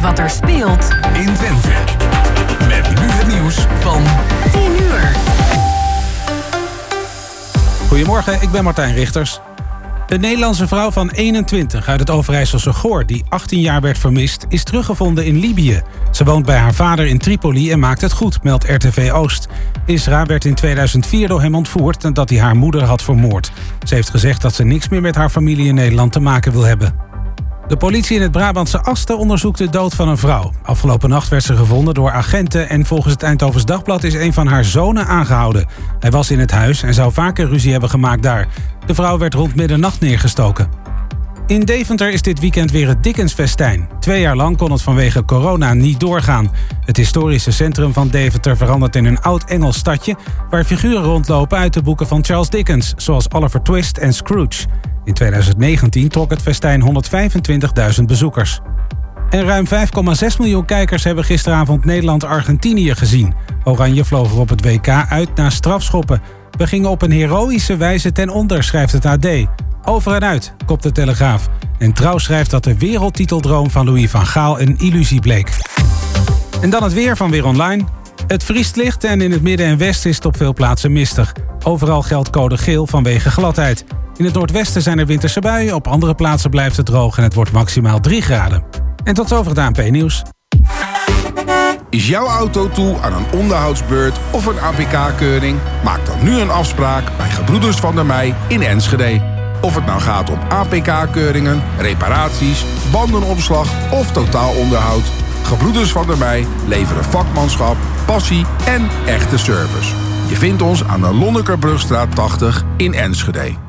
wat er speelt in Twente. Met nu het nieuws van 10 uur. Goedemorgen, ik ben Martijn Richters. Een Nederlandse vrouw van 21 uit het Overijsselse Goor... die 18 jaar werd vermist, is teruggevonden in Libië. Ze woont bij haar vader in Tripoli en maakt het goed, meldt RTV Oost. Isra werd in 2004 door hem ontvoerd... nadat hij haar moeder had vermoord. Ze heeft gezegd dat ze niks meer met haar familie in Nederland te maken wil hebben. De politie in het Brabantse Asten onderzoekt de dood van een vrouw. Afgelopen nacht werd ze gevonden door agenten... en volgens het Eindhovens Dagblad is een van haar zonen aangehouden. Hij was in het huis en zou vaker ruzie hebben gemaakt daar. De vrouw werd rond middernacht neergestoken. In Deventer is dit weekend weer het Dickensfestijn. Twee jaar lang kon het vanwege corona niet doorgaan. Het historische centrum van Deventer verandert in een oud Engels stadje... waar figuren rondlopen uit de boeken van Charles Dickens... zoals Oliver Twist en Scrooge. In 2019 trok het festijn 125.000 bezoekers. En ruim 5,6 miljoen kijkers hebben gisteravond Nederland-Argentinië gezien. Oranje vloog er op het WK uit na strafschoppen. We gingen op een heroïsche wijze ten onder, schrijft het AD. Over en uit, kopt de Telegraaf. En Trouw schrijft dat de wereldtiteldroom van Louis van Gaal een illusie bleek. En dan het weer van Weer Online. Het vriest licht en in het midden en westen is het op veel plaatsen mistig. Overal geldt code geel vanwege gladheid. In het noordwesten zijn er winterse buien, op andere plaatsen blijft het droog en het wordt maximaal 3 graden. En tot zover het ANP-nieuws. Is jouw auto toe aan een onderhoudsbeurt of een APK-keuring? Maak dan nu een afspraak bij Gebroeders van der Mei in Enschede. Of het nou gaat om APK-keuringen, reparaties, bandenopslag of totaalonderhoud. Gebroeders van der Mei leveren vakmanschap, passie en echte service. Je vindt ons aan de Lonnekerbrugstraat 80 in Enschede.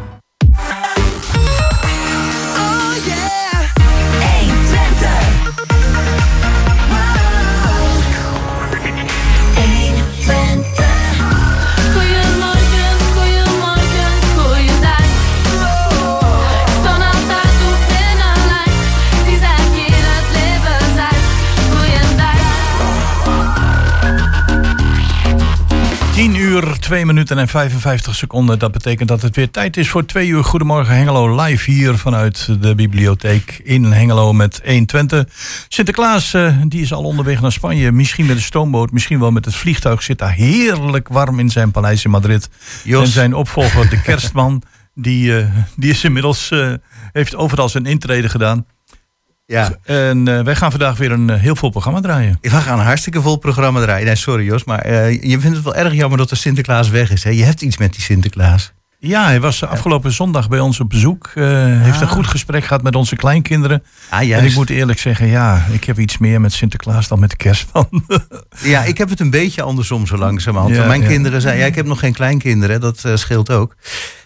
Uur, 2 minuten en 55 seconden. Dat betekent dat het weer tijd is voor 2 uur Goedemorgen Hengelo live hier vanuit de bibliotheek in Hengelo met 120. Sinterklaas eh, die is al onderweg naar Spanje. Misschien met de stoomboot, misschien wel met het vliegtuig. Zit daar heerlijk warm in zijn paleis in Madrid. Jos. En zijn opvolger, de kerstman, die, eh, die is inmiddels, eh, heeft overal zijn intrede gedaan. Ja, En eh, wij gaan vandaag weer een eh, heel vol programma draaien. we gaan een hartstikke vol programma draaien. Nee, sorry Jos, maar eh, je vindt het wel erg jammer dat de Sinterklaas weg is. Hè? Je hebt iets met die Sinterklaas. Ja, hij was afgelopen zondag bij ons op bezoek. eh, Heeft een goed gesprek gehad met onze kleinkinderen. Ah, En ik moet eerlijk zeggen, ja, ik heb iets meer met Sinterklaas dan met de kerstman. Ja, ik heb het een beetje andersom zo langzamerhand. Ja, Mijn ja. kinderen zijn... Ja, ik heb nog geen kleinkinderen, dat scheelt ook.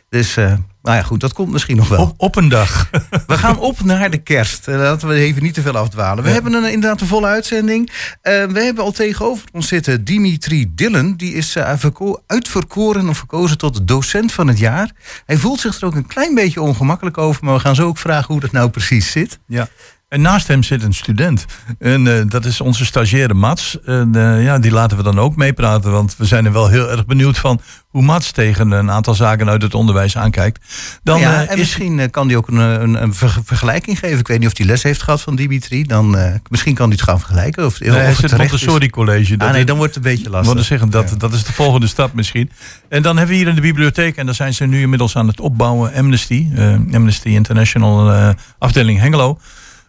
Dus, nou ja, goed, dat komt misschien nog wel. op, op een dag. We gaan op naar de kerst. Eh, Laten we even niet te veel afdwalen. We Ja. hebben een, inderdaad een volle uitzending. Eh, we hebben al tegenover ons zitten Dimitri Dillen. Die is eh, verko- uitverkoren of verkozen tot docent van het jaar. Hij voelt zich er ook een klein beetje ongemakkelijk over. Maar we gaan zo ook vragen hoe dat nou precies zit. ja. En naast hem zit een student. En eh, dat is onze stagiaire Mats. En eh, ja, die laten we dan ook meepraten. Want we zijn er wel heel erg benieuwd van hoe Mats tegen een aantal zaken uit het onderwijs aankijkt. Dan ja, eh, en is misschien kan hij ook een, een, een ver- vergelijking geven. Ik weet niet of hij les heeft gehad van Dimitri. Dan, misschien kan hij het gaan vergelijken. Of, nee, of hij het zit. Montessori College. Ah, nee, dan wordt het een beetje lastig. zeggen, dat, Ja. dat is de volgende stap misschien. En dan hebben we hier in de bibliotheek, en daar zijn ze nu inmiddels aan het opbouwen, Amnesty, Amnesty International afdeling Hengelo.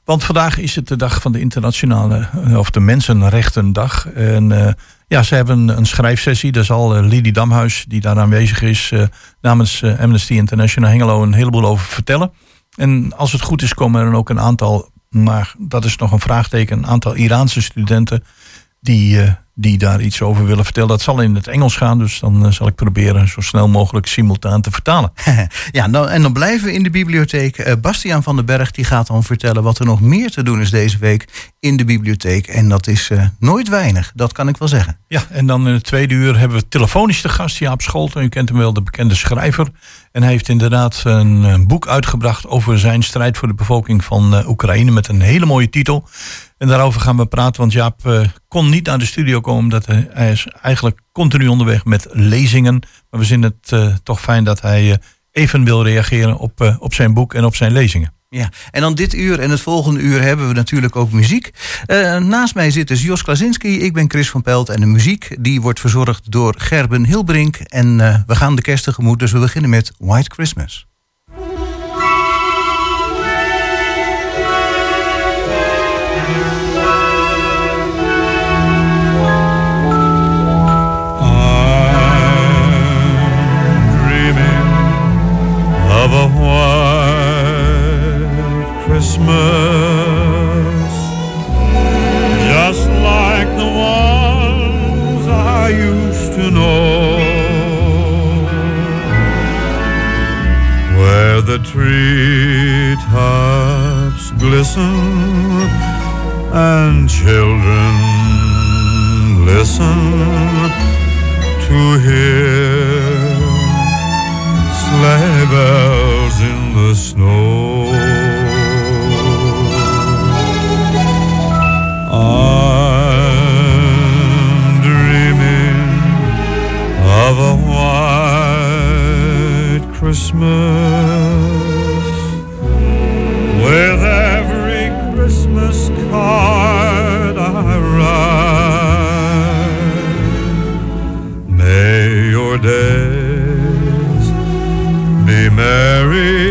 Want vandaag is het de dag van de internationale, eh, of de Mensenrechtendag. En eh, ja, ze hebben een schrijfsessie. Daar zal eh, Lidie Damhuis, die daar aanwezig is, namens Amnesty International Hengelo een heleboel over vertellen. En als het goed is, komen er dan ook een aantal, maar dat is nog een vraagteken, een aantal Iraanse studenten die, eh, die daar iets over willen vertellen. Dat zal in het Engels gaan, dus dan eh, zal ik proberen zo snel mogelijk simultaan te vertalen. Ja, dan, en dan blijven we in de bibliotheek. Eh, Bastiaan van den Berg die gaat dan vertellen wat er nog meer te doen is deze week in de bibliotheek. En dat is nooit weinig, dat kan ik wel zeggen. Ja, en dan in het tweede uur hebben we telefonisch de gast Jaap Scholten. U kent hem wel, de bekende schrijver. En hij heeft inderdaad een, eh, boek uitgebracht over zijn strijd voor de bevolking van Oekraïne met een hele mooie titel. En daarover gaan we praten, want Jaap eh, kon niet naar de studio komen omdat hij, is eigenlijk continu onderweg met lezingen. Maar we vinden het eh, toch fijn dat hij eh, even wil reageren op, op zijn boek en op zijn lezingen. Ja, en dan dit uur en het volgende uur hebben we natuurlijk ook muziek. Naast mij zit dus Jos Klasinski, ik ben Chris van Pelt. En de muziek die wordt verzorgd door Gerben Hilbrink. En we gaan de kerst tegemoet, dus we beginnen met White Christmas. Christmas, just like the ones I used to know, where the treetops glisten and children listen to hear sleigh bells in the snow. Christmas with every Christmas card I write. May your days be merry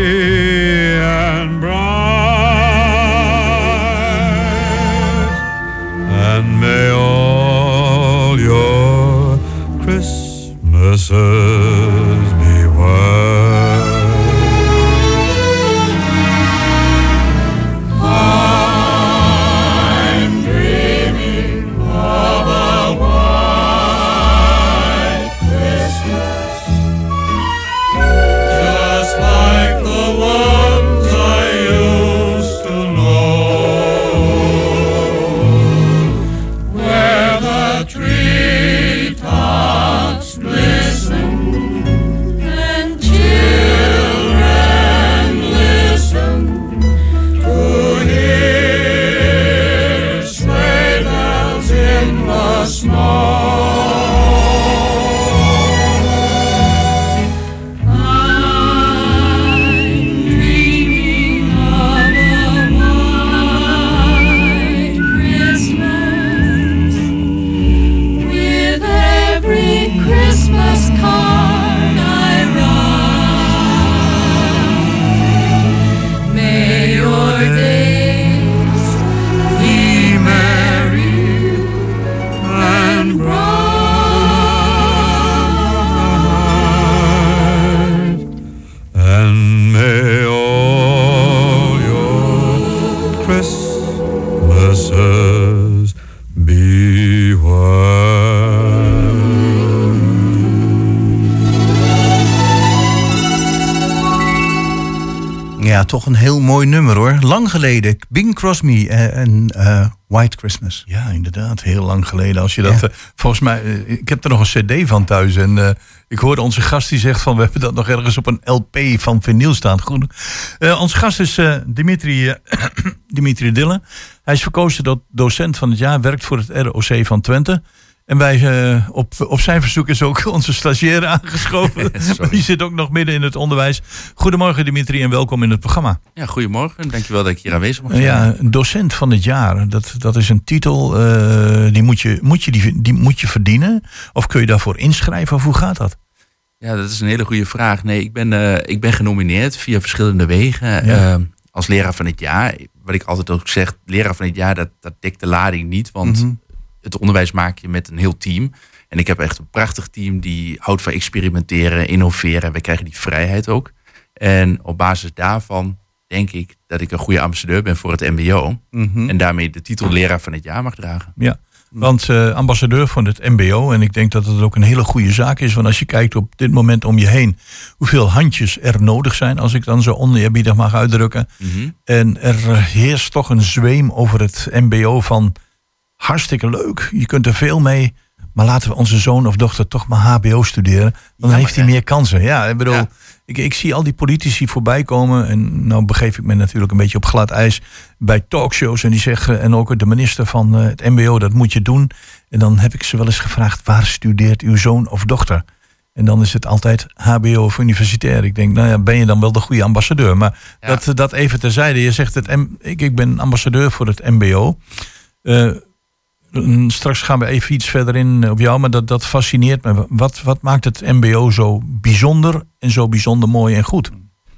toch een heel mooi nummer hoor. Lang geleden, Bing Crosby en eh, White Christmas. Ja, inderdaad. Heel lang geleden. Als je dat, Ja. eh, volgens mij, eh, ik heb er nog een cd van thuis. En ik hoorde onze gast die zegt van, we hebben dat nog ergens op een LP van vinyl staan. Goed. Onze gast is Dimitri, Dimitri Dille. Hij is verkozen tot docent van het jaar, werkt voor het ROC van Twente. En wij, op, op zijn verzoek is ook onze stagiaire aangeschoven. Die zit ook nog midden in het onderwijs. Goedemorgen Dimitri en welkom in het programma. Ja, goedemorgen. Dankjewel dat ik hier aanwezig mag zijn. Ja, docent van het jaar. Dat, dat is een titel, eh, die, moet je, moet, je die, die moet je verdienen? Of kun je daarvoor inschrijven? Of hoe gaat dat? Ja, dat is een hele goede vraag. Nee, ik ben, eh, ik ben genomineerd via verschillende wegen Ja. eh, als leraar van het jaar. Wat ik altijd ook zeg, leraar van het jaar, dat, dat dekt de lading niet. Want Mhm. het onderwijs maak je met een heel team. En ik heb echt een prachtig team die houdt van experimenteren, innoveren. En wij krijgen die vrijheid ook. En op basis daarvan denk ik dat ik een goede ambassadeur ben voor het mbo. Mhm. En daarmee de titel leraar van het jaar mag dragen. Ja. Want eh, ambassadeur van het MBO, en ik denk dat het ook een hele goede zaak is. Want als je kijkt op dit moment om je heen, hoeveel handjes er nodig zijn, als ik dan zo oneerbiedig mag uitdrukken. Mhm. En er heerst toch een zweem over het MBO van hartstikke leuk. Je kunt er veel mee. Maar laten we onze zoon of dochter toch maar HBO studeren. Dan Ja, heeft hij meer kansen. Ja, ik bedoel, Ja. Ik, ik zie al die politici voorbij komen. En nou begeef ik me natuurlijk een beetje op glad ijs bij talkshows. En die zeggen, en ook de minister van eh, het MBO, dat moet je doen. En dan heb ik ze wel eens gevraagd, waar studeert uw zoon of dochter? En dan is het altijd HBO of universitair. Ik denk, nou ja, ben je dan wel de goede ambassadeur? Maar Ja. dat, dat even terzijde. Je zegt, het M, ik, ik ben ambassadeur voor het MBO. Eh, mm, straks gaan we even iets verder in op jou, maar dat, dat fascineert me. Wat, wat maakt het MBO zo bijzonder en zo bijzonder mooi en goed?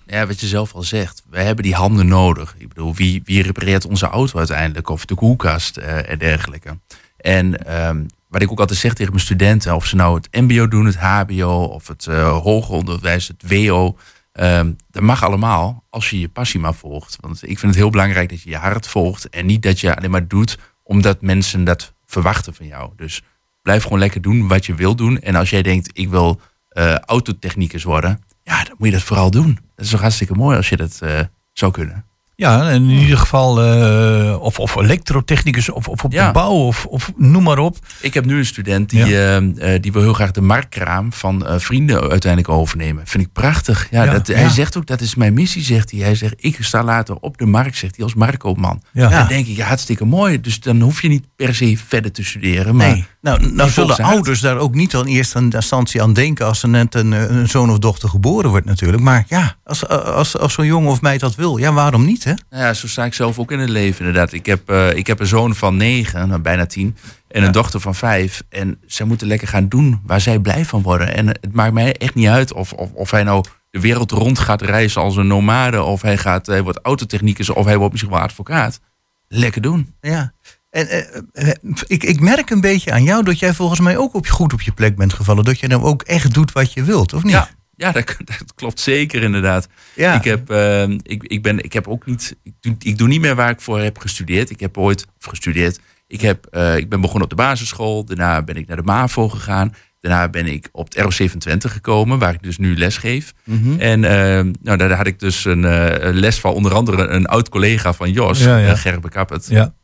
Ja, wat je zelf al zegt, wij hebben die handen nodig. Ik bedoel, wie, wie repareert onze auto uiteindelijk? Of de koelkast eh, en dergelijke. En ehm, wat ik ook altijd zeg tegen mijn studenten, of ze nou het MBO doen, het HBO of het eh, hoger onderwijs, het WO. ehm, dat mag allemaal als je je passie maar volgt. Want ik vind het heel belangrijk dat je je hart volgt. En niet dat je alleen maar doet omdat mensen dat verwachten van jou. Dus blijf gewoon lekker doen wat je wil doen. En als jij denkt, ik wil eh autotechnicus worden, ja, dan moet je dat vooral doen. Dat is toch hartstikke mooi als je dat eh, zou kunnen. Ja, in ieder geval, eh, of, of elektrotechnicus, of, of op Ja. de bouw, of, of noem maar op. Ik heb nu een student die, eh, eh, die wil heel graag de marktkraam van vrienden uiteindelijk overnemen. Vind ik prachtig. Ja, Ja, dat. Hij zegt ook, dat is mijn missie, zegt hij. Hij zegt, ik sta later op de markt, zegt hij, als marktkoopman. Ja. Dan denk ik, ja, hartstikke mooi. Dus dan hoef je niet per se verder te studeren. Maar Nee. Nou, nou zullen ouders daar ook niet aan eerste instantie aan denken als er net een, een zoon of dochter geboren wordt natuurlijk. Maar ja, als, als, als zo'n jongen of meid dat wil, ja waarom niet hè? Nou ja, zo sta ik zelf ook in het leven inderdaad. Ik heb, eh, ik heb een zoon van negen, nou, bijna tien. En een dochter van vijf. En zij moeten lekker gaan doen waar zij blij van worden. En het maakt mij echt niet uit of, of, of hij nou de wereld rond gaat reizen als een nomade. Of hij, gaat, hij wordt autotechnicus of hij wordt misschien wel advocaat. Lekker doen. Ja. En eh, eh, ik, ik merk een beetje aan jou dat jij volgens mij ook op, je- goed op je plek bent gevallen. Dat je nou ook echt doet wat je wilt, of niet? Ja, ja dat, dat klopt zeker inderdaad. Ja. Ik, heb, eh, ik, ik, ben, ik heb ook niet. Ik doe, ik doe niet meer waar ik voor heb gestudeerd. Ik heb ooit of gestudeerd. Ik, heb, eh, ik ben begonnen op de basisschool. Daarna ben ik naar de MAVO gegaan. Daarna ben ik op het ROC van Twente gekomen, waar ik dus nu les geef. Mhm. En eh, nou, daar had ik dus een eh, les van onder andere een oud collega van Jos, Ja, ja. eh, Gerbe Kappert. Ja.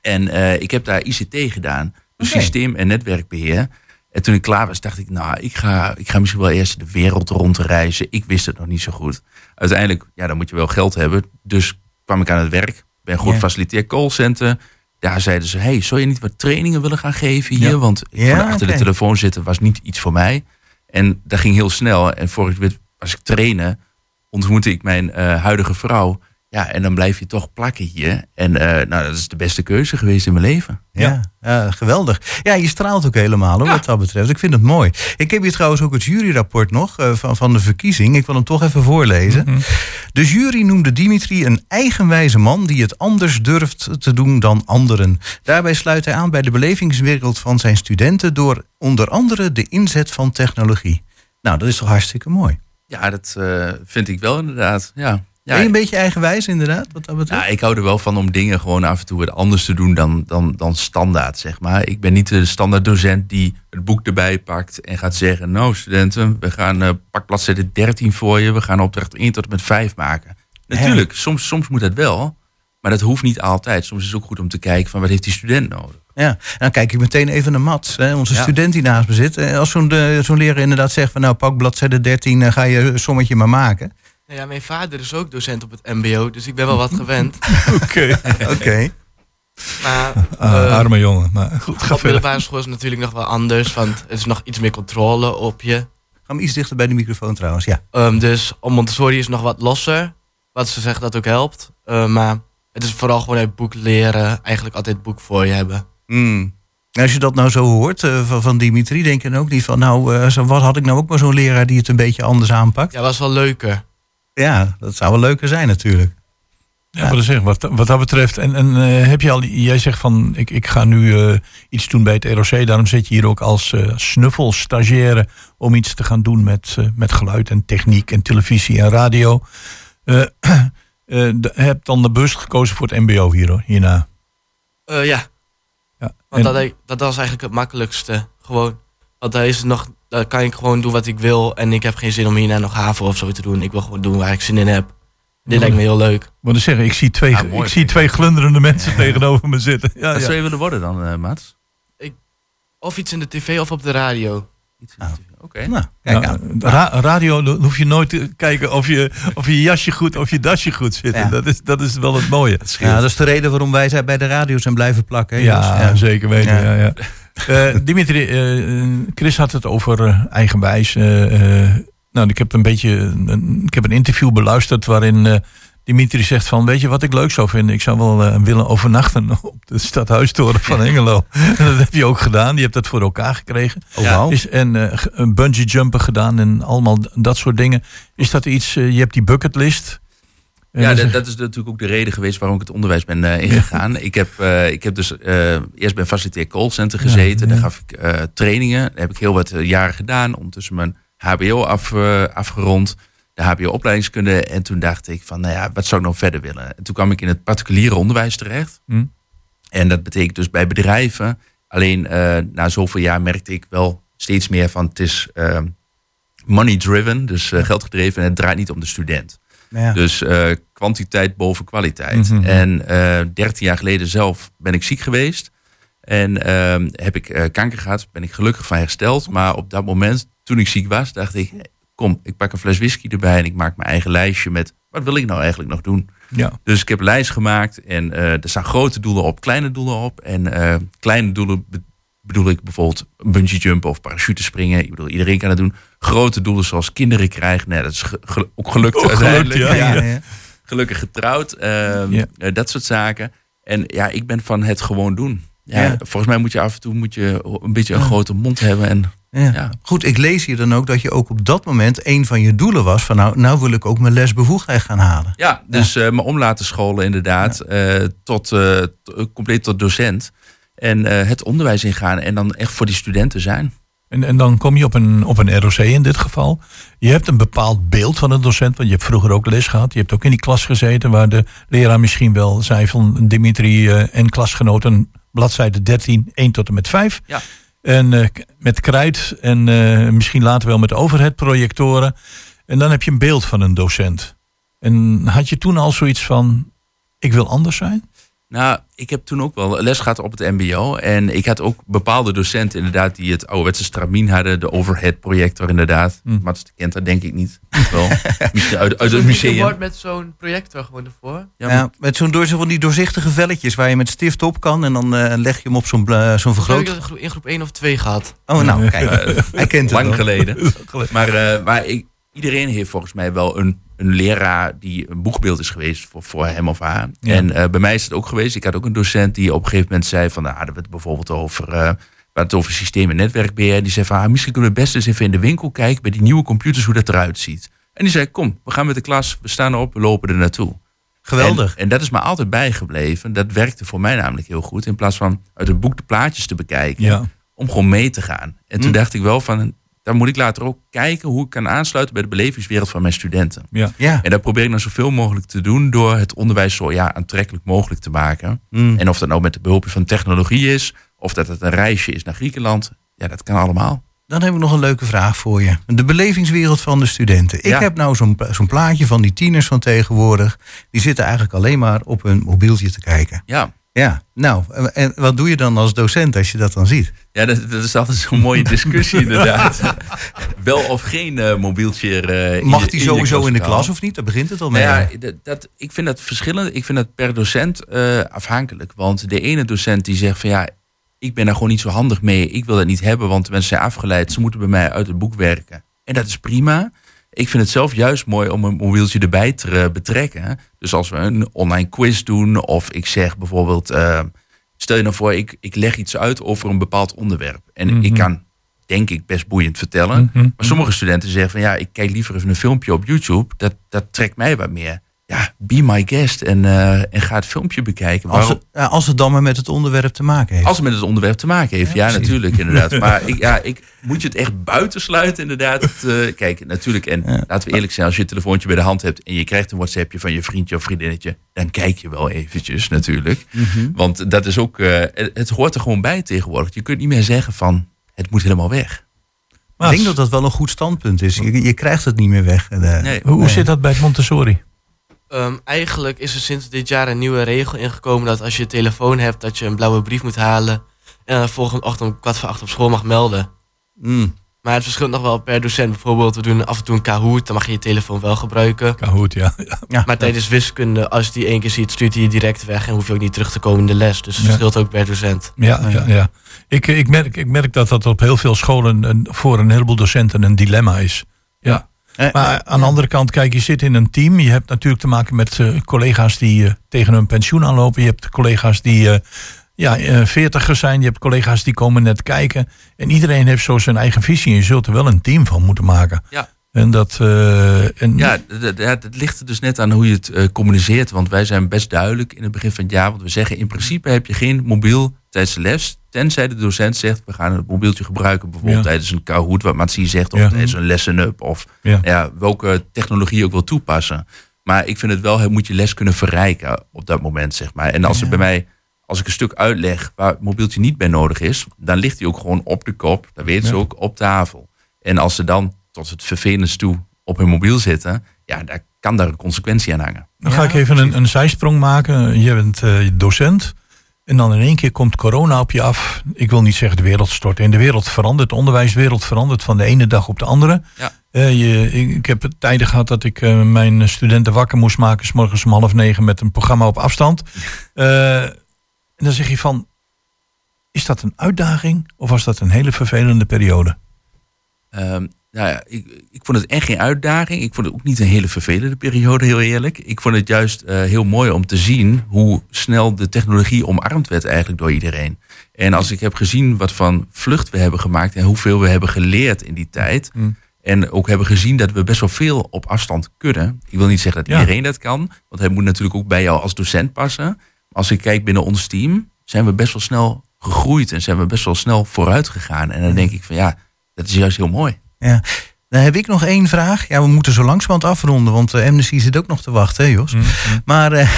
En ik heb daar ICT gedaan, dus systeem- en netwerkbeheer. En toen ik klaar was, dacht ik, nou, ik ga, ik ga misschien wel eerst de wereld rondreizen. Ik wist het nog niet zo goed. Uiteindelijk, ja, dan moet je wel geld hebben. Dus kwam ik aan het werk. Ben goed faciliteer callcenter. Daar zeiden ze, hey, zou je niet wat trainingen willen gaan geven hier? Ja. Want ik Ja, vond achter de telefoon zitten was niet iets voor mij. En dat ging heel snel. En voor ik als ik trainen, ontmoette ik mijn eh, huidige vrouw. Ja, en dan blijf je toch plakken hier. En eh, nou, dat is de beste keuze geweest in mijn leven. Ja, ja, geweldig. Ja, je straalt ook helemaal hoor, wat dat betreft. Ik vind het mooi. Ik heb hier trouwens ook het juryrapport nog eh, van, van de verkiezing. Ik wil hem toch even voorlezen. De jury noemde Dimitri een eigenwijze man die het anders durft te doen dan anderen. Daarbij sluit hij aan bij de belevingswereld van zijn studenten door onder andere de inzet van technologie. Nou, dat is toch hartstikke mooi. Ja, dat eh, vind ik wel inderdaad. Ja. Ja, ben je een beetje eigenwijs inderdaad, wat dat betreft? Ja, ik hou er wel van om dingen gewoon af en toe wat anders te doen dan, dan, dan standaard, zeg maar. Ik ben niet de standaard docent die het boek erbij pakt en gaat zeggen... nou, studenten, we gaan eh pak bladzijde 13 voor je. We gaan opdracht 1 tot en met 5 maken. Natuurlijk, soms, soms moet dat wel. Maar dat hoeft niet altijd. Soms is het ook goed om te kijken van wat heeft die student nodig. Ja, en dan kijk ik meteen even naar Mats, hè, onze Ja. student die naast me zit. Eh, Als zo'n eh, zo'n leraar inderdaad zegt van nou pak bladzijde 13, eh, ga je een sommetje maar maken. Nou ja, mijn vader is ook docent op het MBO, dus ik ben wel wat gewend. Oké. Oké. Maar Ah, eh, arme jongen. Maar goed, ga op middelbare school is het natuurlijk nog wel anders, want er is nog iets meer controle op je. Ga hem iets dichter bij de microfoon trouwens, ja. Ehm, dus om Montessori is nog wat losser, wat ze zeggen dat ook helpt. Eh, maar het is vooral gewoon uit boek leren, eigenlijk altijd het boek voor je hebben. Mm. En als je dat nou zo hoort eh, van, van Dimitri, denk je dan ook niet van nou, eh, zo, wat had ik nou ook maar zo'n leraar die het een beetje anders aanpakt? Ja, was wel leuker. Ja, dat zou wel leuker zijn natuurlijk. Ja, wat, dat zeg, wat, wat dat betreft. En, en eh, heb je al, jij zegt van ik, ik ga nu eh, iets doen bij het ROC. Daarom zit je hier ook als eh snuffel stagiaire om iets te gaan doen met, eh, met geluid en techniek en televisie en radio. Eh eh, heb dan de bewust gekozen voor het MBO hier, hoor, hierna. Eh, ja, Ja. Want En- dat, dat was eigenlijk het makkelijkste. Gewoon. Want daar is nog, daar kan ik gewoon doen wat ik wil. En ik heb geen zin om hierna nog haven of zo te doen. Ik wil gewoon doen waar ik zin in heb. Dit lijkt me heel leuk. Ik moet zeggen, ik zie twee, Ja, mooi. ik zie twee glunderende mensen tegenover me zitten. Ja, Wat ja. zou je willen worden dan, eh Mats? Of iets in de tv of op de radio. Iets in de TV. Oké. Nou, kijk Nou, ra- radio dan hoef je nooit te kijken of je, of je jasje goed of je dasje goed zit. Ja. Dat, is, dat is wel het mooie. Ja, dat is de reden waarom wij zijn bij de radio zijn blijven plakken. hè, Ja, Jos? zeker weten. Ja. Eh, Dimitri, eh, Chris had het over eh, eigenwijs. nou, ik heb een beetje ik heb een interview beluisterd waarin Dimitri zegt van, weet je wat ik leuk zou vinden? Ik zou wel willen overnachten op de stadhuistoren van Hengelo. en dat heb je ook gedaan. Je hebt dat voor elkaar gekregen. Oh, wauw. Is, en een bungee jumpen gedaan en allemaal dat soort dingen. Is dat iets, je hebt die bucketlist. Ja, dat, dat is natuurlijk ook de reden geweest waarom ik het onderwijs ben eh, ingegaan. Ik, heb, eh, ik heb dus eh, eerst bij een facilitair callcenter gezeten. Ja, ja. Daar gaf ik trainingen. Dat heb ik heel wat jaren gedaan. Ondertussen mijn HBO af, afgerond. De HBO-opleidingskunde. En toen dacht ik van, nou ja, wat zou ik nou verder willen? En toen kwam ik in het particuliere onderwijs terecht. Hm. En dat betekent dus bij bedrijven. Alleen na zoveel jaar merkte ik wel steeds meer van het is eh, money driven, dus geldgedreven en het draait niet om de student. Ja. Dus eh, kwantiteit boven kwaliteit. Mhm. En eh 13 jaar geleden zelf ben ik ziek geweest. En ehm, heb ik eh, kanker gehad, ben ik gelukkig van hersteld. Maar op dat moment, toen ik ziek was, dacht ik... kom, ik pak een fles whisky erbij en ik maak mijn eigen lijstje met... wat wil ik nou eigenlijk nog doen? ja. Dus ik heb een lijst gemaakt en er staan grote doelen op, kleine doelen op. En kleine doelen be- bedoel ik bijvoorbeeld bungee jumpen of parachute springen. Ik bedoel, iedereen kan het doen. Grote doelen zoals kinderen krijgen. Nee, dat is ge- ook gelukt ja. Ja, ja. Gelukkig getrouwd. ehm, eh, dat soort zaken. En ja, ik ben van het gewoon doen. Ja. Volgens mij moet je af en toe moet je een beetje een grote mond hebben. En Ja. Goed, ik lees hier dan ook dat je ook op dat moment een van je doelen was van nou, nou wil ik ook mijn lesbevoegdheid gaan halen. Ja, dus eh me om laten scholen inderdaad. eh, tot, compleet tot docent. En het onderwijs ingaan en dan echt voor die studenten zijn. En, en dan kom je op een, op een ROC in dit geval. Je hebt een bepaald beeld van een docent, want je hebt vroeger ook les gehad. Je hebt ook in die klas gezeten waar de leraar misschien wel zei van Dimitri eh, en klasgenoten, bladzijde 13, 1 tot en met 5. Ja. En eh, met krijt en eh, misschien later wel met overhead-projectoren. En dan heb je een beeld van een docent. En had je toen al zoiets van, ik wil anders zijn? Nou, ik heb toen ook wel les gehad op het mbo. En ik had ook bepaalde docenten inderdaad die het ouderwetse stramien hadden. De overhead projector inderdaad. Hm. Mats kent dat denk ik niet. wel. Misschien uit, uit het Je museum. wordt met zo'n projector gewoon ervoor. Ja, Ja, met zo'n door van die doorzichtige velletjes waar je met stift op kan en dan eh, leg je hem op zo'n bla- zo'n Heb ik vergroot. dat in groep- in groep 1 of 2 gehad. Oh, nou, kijk. Hij kent het lang geleden. Maar, eh, maar ik, iedereen heeft volgens mij wel een, een leraar die een boegbeeld is geweest voor, voor hem of haar. Ja. En eh, bij mij is het ook geweest. Ik had ook een docent die op een gegeven moment zei van, nou, hadden we het bijvoorbeeld over, hadden het over systeem en netwerkbeheer. Die zei van, ah, misschien kunnen we best eens even in de winkel kijken bij die nieuwe computers hoe dat eruit ziet. En die zei, kom, we gaan met de klas, we staan erop, we lopen er naartoe. Geweldig. En, en dat is me altijd bijgebleven. Dat werkte voor mij namelijk heel goed. In plaats van uit het boek de plaatjes te bekijken Ja. om gewoon mee te gaan. En toen Hm. dacht ik wel van, dan moet ik later ook kijken hoe ik kan aansluiten bij de belevingswereld van mijn studenten. Ja. Ja. En dat probeer ik nou zoveel mogelijk te doen door het onderwijs zo ja, aantrekkelijk mogelijk te maken. Mm. En of dat nou met de behulp van technologie is, of dat het een reisje is naar Griekenland, ja, dat kan allemaal. Dan heb ik nog een leuke vraag voor je. De belevingswereld van de studenten. Ik Ja. heb nou zo'n zo'n plaatje van die tieners van tegenwoordig. Die zitten eigenlijk alleen maar op hun mobieltje te kijken. Ja, Ja, nou, en- wat doe je dan als docent als je dat dan ziet? ja dat, dat is altijd zo'n mooie discussie inderdaad. Wel of geen eh, mobieltje. in Mag die sowieso in de klas of niet? Daar begint het al mee. Nou ja, dat, dat, ik vind dat verschillend. Ik vind dat per docent eh, afhankelijk. Want de ene docent die zegt van ja, ik ben daar gewoon niet zo handig mee. Ik wil dat niet hebben, want de mensen zijn afgeleid. Ze moeten bij mij uit het boek werken. En dat is prima. Ik vind het zelf juist mooi om een mobieltje erbij te eh, betrekken. Dus als we een online quiz doen, of ik zeg bijvoorbeeld, eh, stel je nou voor, ik, ik leg iets uit over een bepaald onderwerp. En Mhm. ik kan, denk ik, best boeiend vertellen. Mhm. Maar sommige studenten zeggen van ja, ik kijk liever even een filmpje op YouTube. Dat, dat trekt mij wat meer. Ja, be my guest en, eh, en ga het filmpje bekijken. Als het, als het dan maar met het onderwerp te maken heeft. Als het met het onderwerp te maken heeft, ja, natuurlijk, inderdaad. Maar ik, ja, ik, moet je het echt buitensluiten, inderdaad? Het, eh, kijk, natuurlijk, en laten we eerlijk zijn, als je het telefoontje bij de hand hebt en je krijgt een WhatsAppje van je vriendje of vriendinnetje, dan kijk je wel eventjes, natuurlijk. Mhm. Want dat is ook, eh, het, hoort er gewoon bij tegenwoordig. Je kunt niet meer zeggen van, het moet helemaal weg. ik denk dat dat wel een goed standpunt is. Je, je krijgt het niet meer weg. Eh, Nee. Hoe, hoe zit dat bij het Montessori? Ehm, eigenlijk is er sinds dit jaar een nieuwe regel ingekomen dat als je een telefoon hebt, dat je een blauwe brief moet halen en de volgende ochtend om kwart voor acht op school mag melden. Mm. Maar het verschilt nog wel per docent. Bijvoorbeeld, we doen af en toe een Kahoot, dan mag je je telefoon wel gebruiken. Kahoot, ja. Ja. Maar tijdens wiskunde, als je die één keer ziet, stuurt hij je direct weg en hoef je ook niet terug te komen in de les. Dus het Ja. verschilt ook per docent. Ja, ja, ja. Ik, ik, merk, ik merk dat dat op heel veel scholen een, voor een heleboel docenten een dilemma is. Ja. Eh, Maar aan de andere kant, kijk, je zit in een team. Je hebt natuurlijk te maken met eh, collega's die eh, tegen hun pensioen aanlopen. Je hebt collega's die eh ja, eh, veertigers zijn. Je hebt collega's die komen net kijken. En iedereen heeft zo zijn eigen visie. En je zult er wel een team van moeten maken. Ja. En dat... eh, en, Ja, het ligt er dus net aan hoe je het eh, communiceert. Want wij zijn best duidelijk in het begin van het jaar. Want we zeggen in principe heb je geen mobiel tijdens de les. Tenzij de docent zegt, we gaan het mobieltje gebruiken. Bijvoorbeeld Ja. tijdens een Kahoot, wat Matsie zegt. Of Ja. tijdens een lesson up. Of Ja. ja. welke technologie je ook wil toepassen. Maar ik vind het wel, je moet je les kunnen verrijken op dat moment, zeg maar. En als het bij mij, als ik een stuk uitleg waar het mobieltje niet bij nodig is. Dan ligt hij ook gewoon op de kop. Dat weten ze ook op tafel. En als ze dan tot het vervelendste toe op hun mobiel zitten. Ja, daar kan daar een consequentie aan hangen. Dan ga ik even een, een zijsprong maken. Je bent eh, docent. En dan in één keer komt corona op je af. Ik wil niet zeggen de wereld stort in. De wereld verandert. De onderwijswereld verandert van de ene dag op de andere. Ja. Eh, je, ik, ik heb tijden gehad dat ik eh, mijn studenten wakker moest maken. S morgens om half negen met een programma op afstand. Eh, en dan zeg je van... Is dat een uitdaging? Of was dat een hele vervelende periode? Ehm, nou ja, ik, ik vond het echt geen uitdaging. Ik vond het ook niet een hele vervelende periode, heel eerlijk. Ik vond het juist eh, heel mooi om te zien hoe snel de technologie omarmd werd eigenlijk door iedereen. En als ik heb gezien wat van vlucht we hebben gemaakt en hoeveel we hebben geleerd in die tijd. Mm. En ook hebben gezien dat we best wel veel op afstand kunnen. Ik wil niet zeggen dat Ja. iedereen dat kan, want het moet natuurlijk ook bij jou als docent passen. Maar als ik kijk binnen ons team, zijn we best wel snel gegroeid en zijn we best wel snel vooruit gegaan. En dan denk ik van ja, dat is juist heel mooi. Ja. Dan heb ik nog één vraag. Ja, we moeten zo langzamerhand afronden, want uh, Amnesty zit ook nog te wachten, hè, Jos. Maar uh,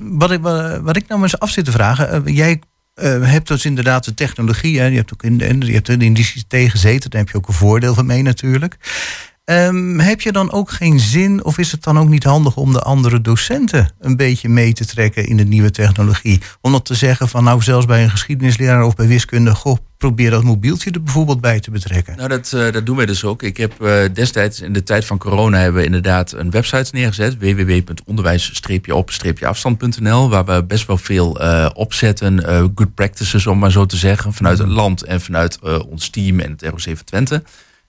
wat, ik, wat ik nou eens af zit te vragen. Uh, jij hebt dus inderdaad de technologie. Hè, je hebt ook in de, je hebt in de ICT gezeten. Daar heb je ook een voordeel van mee natuurlijk. Um, heb je dan ook geen zin, of is het dan ook niet handig om de andere docenten een beetje mee te trekken in de nieuwe technologie? Om dat te zeggen van nou zelfs bij een geschiedenisleraar of bij wiskunde, goh, probeer dat mobieltje er bijvoorbeeld bij te betrekken. Nou, dat, uh, dat doen wij dus ook. Ik heb uh, destijds in de tijd van corona hebben we inderdaad een website neergezet, www.onderwijs-afstand.nl, waar we best wel veel uh, opzetten, good practices om maar zo te zeggen, vanuit het land en vanuit ons team en het ROC van Twente.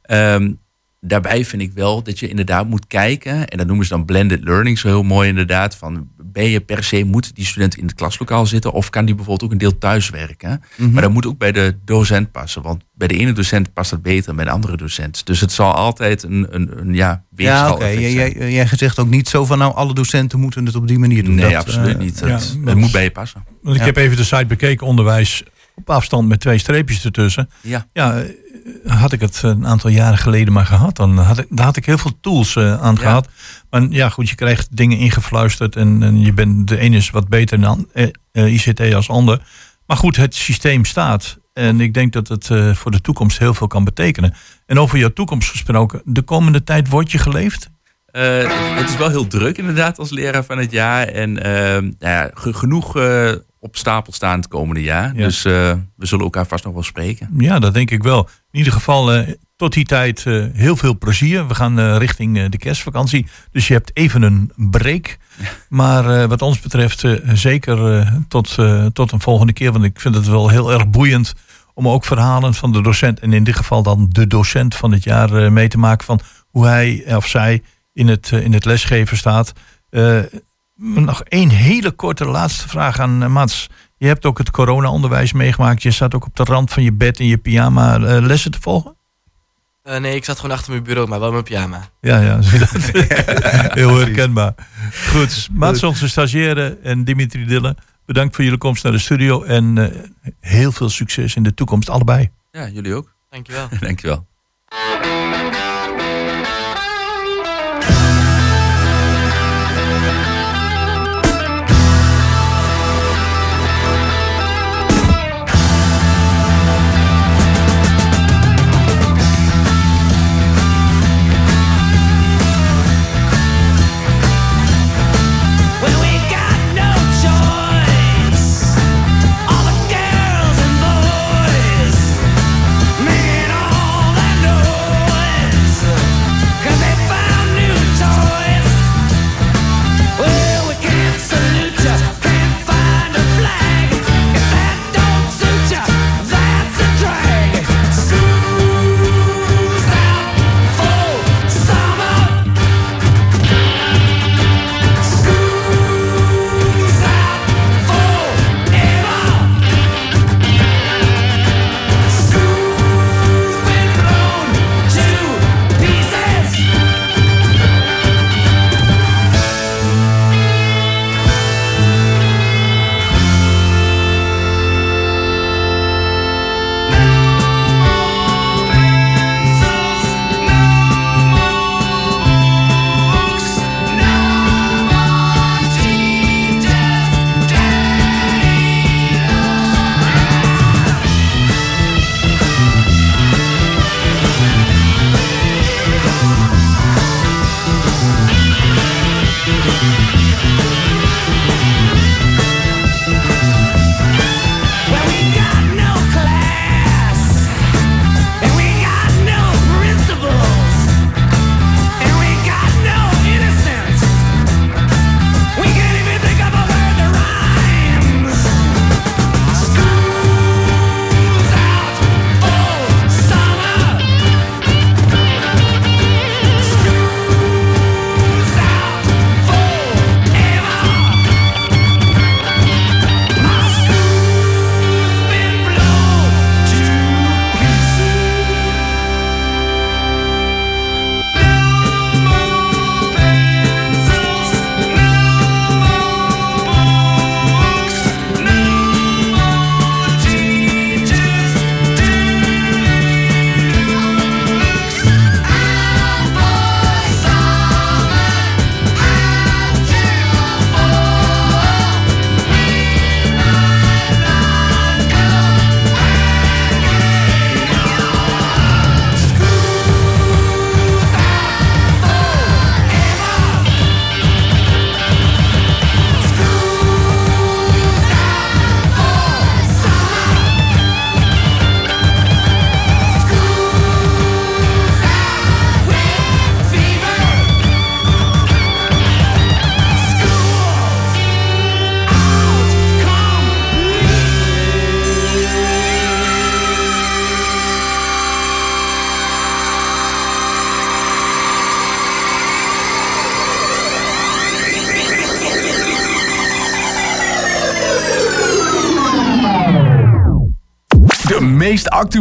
Um, daarbij vind ik wel dat je inderdaad moet kijken. En dat noemen ze dan blended learning zo heel mooi inderdaad. Van ben je per se, moet die student in het klaslokaal zitten? Of kan die bijvoorbeeld ook een deel thuis werken? Mm -hmm. Maar dat moet ook bij de docent passen. Want bij de ene docent past dat beter dan bij de andere docent. Dus het zal altijd een, een, een ja, ja, oké. Okay. Jij, jij zegt ook niet zo van nou alle docenten moeten het op die manier doen. Nee, dat, absoluut uh, niet. Het, ja, het moet bij je passen. Want ik ja. heb even de site bekeken, onderwijs op afstand met twee streepjes ertussen. Ja. ja had ik het een aantal jaren geleden maar gehad, dan had ik, daar had ik heel veel tools uh, aan ja. gehad. Maar ja, goed, je krijgt dingen ingefluisterd en, en je bent de ene is wat beter dan uh, uh, ICT als ander. Maar goed, het systeem staat. En ik denk dat het uh, voor de toekomst heel veel kan betekenen. En over jouw toekomst gesproken, de komende tijd wordt je geleefd? Het is wel heel druk inderdaad als leraar van het jaar. En nou ja, genoeg op stapel staan het komende jaar. Ja. Dus we zullen elkaar vast nog wel spreken. Ja, dat denk ik wel. In ieder geval tot die tijd heel veel plezier. We gaan richting de kerstvakantie. Dus je hebt even een break. Ja. Maar wat ons betreft zeker tot, tot een volgende keer. Want ik vind het wel heel erg boeiend om ook verhalen van de docent... en in dit geval dan de docent van het jaar mee te maken... van hoe hij of zij in het, in het lesgeven staat. Nog één hele korte laatste vraag aan uh, Mats. Je hebt ook het corona-onderwijs meegemaakt. Je staat ook op de rand van je bed in je pyjama uh, lessen te volgen? Eh, nee, ik zat gewoon achter mijn bureau, maar wel in mijn pyjama. Ja, ja. Heel herkenbaar. Goed, Mats, onze stagiaire en Dimitri Dille. Bedankt voor jullie komst naar de studio. En eh, heel veel succes in de toekomst, allebei. Ja, jullie ook. Dankjewel. Dankjewel.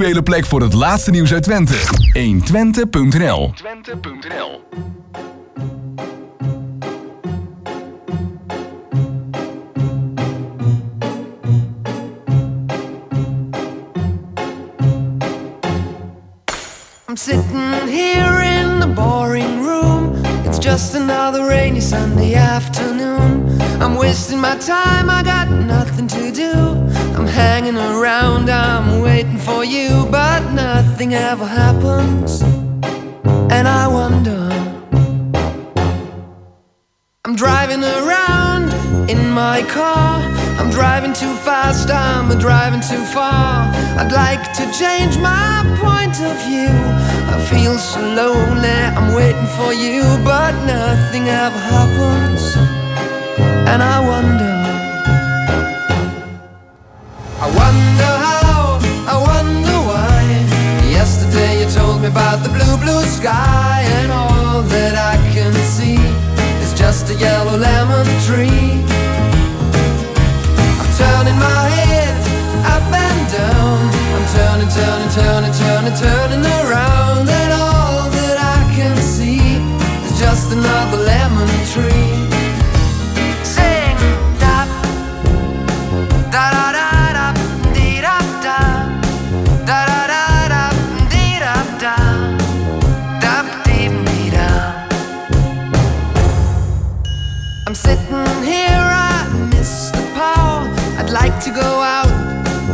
Actuele plek voor het laatste nieuws uit Twente. 120.nl I'm sitting here in the boring room. It's just another rainy Sunday afternoon. I'm wasting my time, I got nothing to do. Hanging around, I'm waiting for you, but nothing ever happens. And I wonder. I'm driving around in my car. I'm driving too fast, I'm driving too far. I'd like to change my point of view. I feel so lonely, I'm waiting for you, but nothing ever happens. And I wonder. I wonder how, I wonder why. Yesterday you told me about the blue, blue sky And all that I can see Is just a yellow lemon tree. I'm turning my head up and down. I'm turning, turning, turning, turning, turning around And all that I can see Is just another lemon tree.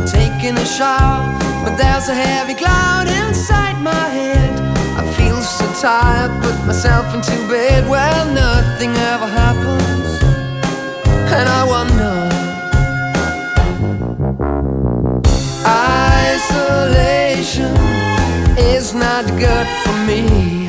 Taking a shower, but there's a heavy cloud inside my head. I feel so tired, put myself into bed. Well, nothing ever happens, and I wonder. Isolation is not good for me.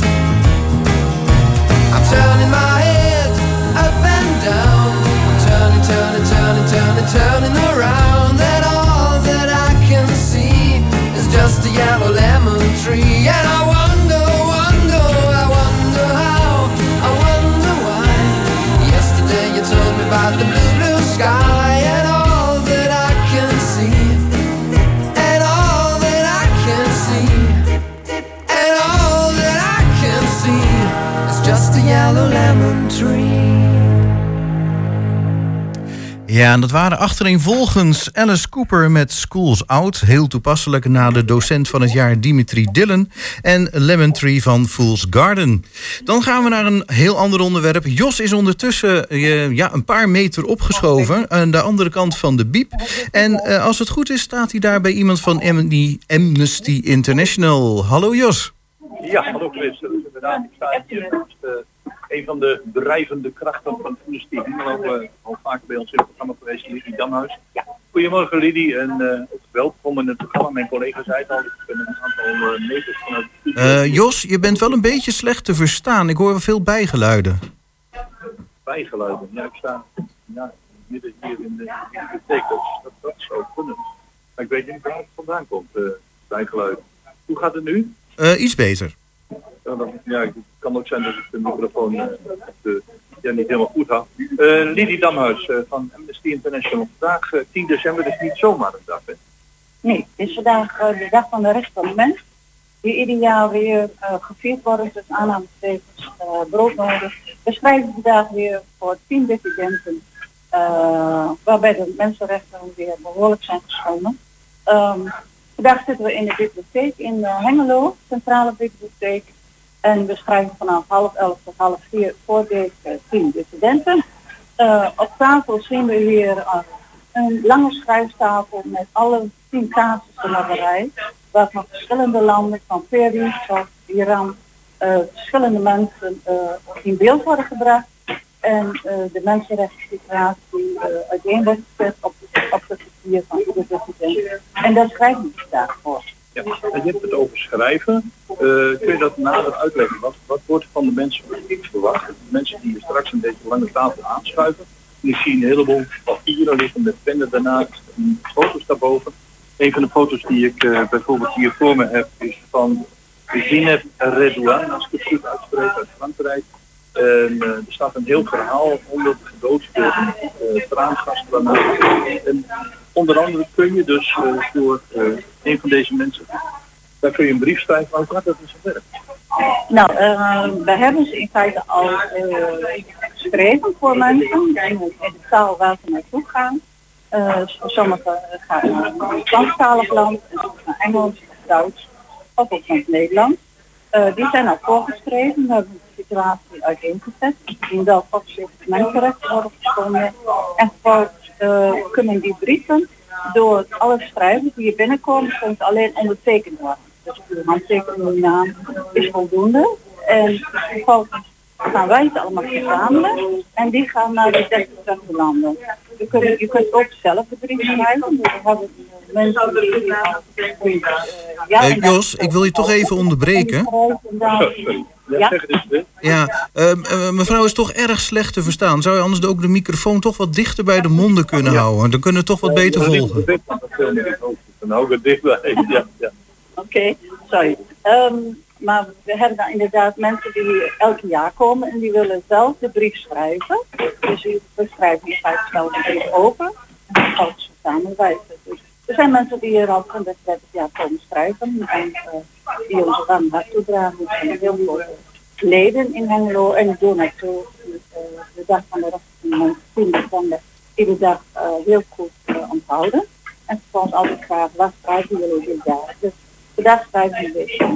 Turning, around. And all that I can see is just a yellow lemon tree. And I wonder, wonder, I wonder how, I wonder why. Yesterday you told me about the blue, Ja, en dat waren achtereenvolgens Alice Cooper met Schools Out. Heel toepasselijk na de docent van het jaar Dimitri Dillon. En Lemon Tree van Fool's Garden. Dan gaan we naar een heel ander onderwerp. Jos is ondertussen eh, ja, een paar meter opgeschoven. Aan de andere kant van de biep. En eh, als het goed is, staat hij daar bij iemand van Amnesty International. Hallo Jos. Ja, hallo Chris. Inderdaad, ik sta hier eh, een van de drijvende krachten van Amnesty Hengelo, eh, al vaak bij ons in het programma geweest, Lidie Damhuis. Goedemorgen Lidie en eh, welkom in het programma. Mijn collega zei het al, ik ben een aantal eh, meters vanuit. Eh, Jos, je bent wel een beetje slecht te verstaan. Ik hoor veel bijgeluiden. bijgeluiden. Ja, ik sta ja, midden hier in de bibliotheek, dat, dat, dat zou kunnen. Maar ik weet niet waar het vandaan komt, eh bijgeluiden. Hoe gaat het nu? Eh, iets beter. Ja, ja, het kan ook zijn dat ik de microfoon eh, niet helemaal goed had. Eh Lidie Damhuis eh, van Amnesty International. Vandaag eh, 10 december is niet zomaar een dag. Hè? Nee, het is vandaag eh, de dag van de recht van de mens. Die ieder jaar weer eh, gevierd wordt, dus aanhalingstekens uh, broodnodig. We schrijven vandaag weer voor tien dissidenten, eh, waarbij de mensenrechten weer behoorlijk zijn geschonden. Ehm, vandaag zitten we in de bibliotheek in eh, Hengelo, centrale bibliotheek. En we schrijven vanaf half elf tot half vier voor deze tien dissidenten. Eh, op tafel zien we hier eh, een lange schrijftafel met alle tien casussen op een rij. Waar van verschillende landen, van Peru tot Iran, eh, verschillende mensen in beeld worden gebracht. En de mensenrechten situatie uiteen wordt gezet op, het papier van ieder dissident. En daar schrijven we vandaag voor. Ja. En je hebt het over schrijven. Eh, kun je dat nader uitleggen? Wat, wat wordt van de mensen verwacht? De mensen die straks aan deze lange tafel aanschuiven. En ik zie een heleboel papieren liggen met pennen daarnaast en foto's daarboven. Een van de foto's die ik eh, bijvoorbeeld hier voor me heb is van Zineb Redouane, als ik het goed uitspreek, uit Frankrijk. En eh, er staat een heel verhaal onder de gedoodste traangasgranaten. En onder andere kun je dus eh, voor eh, een van deze mensen, daar kun je een brief schrijven, hoe gaat dat in zijn werk? Nou, eh, we hebben ze in feite al geschreven voor mensen in, de taal waar ze naartoe gaan. Sommigen gaan naar een Franstalig land, naar Engels Duits of ook naar het Nederlands. Die zijn al voorgeschreven, we hebben de situatie uiteengezet. In welk opzicht mensenrechten worden geschonden. En eh, kunnen die brieven door alle schrijvers die hier binnenkomen, ze alleen ondertekend worden. Dus de handtekening naam is voldoende. En vervolgens gaan wij het allemaal verzamelen en die gaan naar de 36 landen. Je kunt, je kunt ook zelf de brief schrijven. Dus eh, eh, ja, Eh, Jos, ik wil je toch even onderbreken. Ja, Ja? ehm, eh, mevrouw is toch erg slecht te verstaan. Zou je anders ook de microfoon toch wat dichter bij de monden kunnen houden? Dan kunnen we toch wat beter volgen. hoofd. Dan hou ik het dichtbij. Ja, ja. Oké, sorry. Ehm, maar we hebben dan inderdaad mensen die elk jaar komen en die willen zelf de brief schrijven. Dus schrijven in feite zelf de brief over. goud samenwijzen. Dus er zijn mensen die hier al van 30 jaar komen schrijven en eh, die ons warm hart toedragen. Er zijn heel veel leden in Hengelo en ik doe naartoe uh, de dag van de rechten van de 10 december, iedere dag eh, heel goed eh, onthouden. En vervolgens altijd vragen, wat schrijven jullie dit jaar? Dus de dag schrijven we dus eh,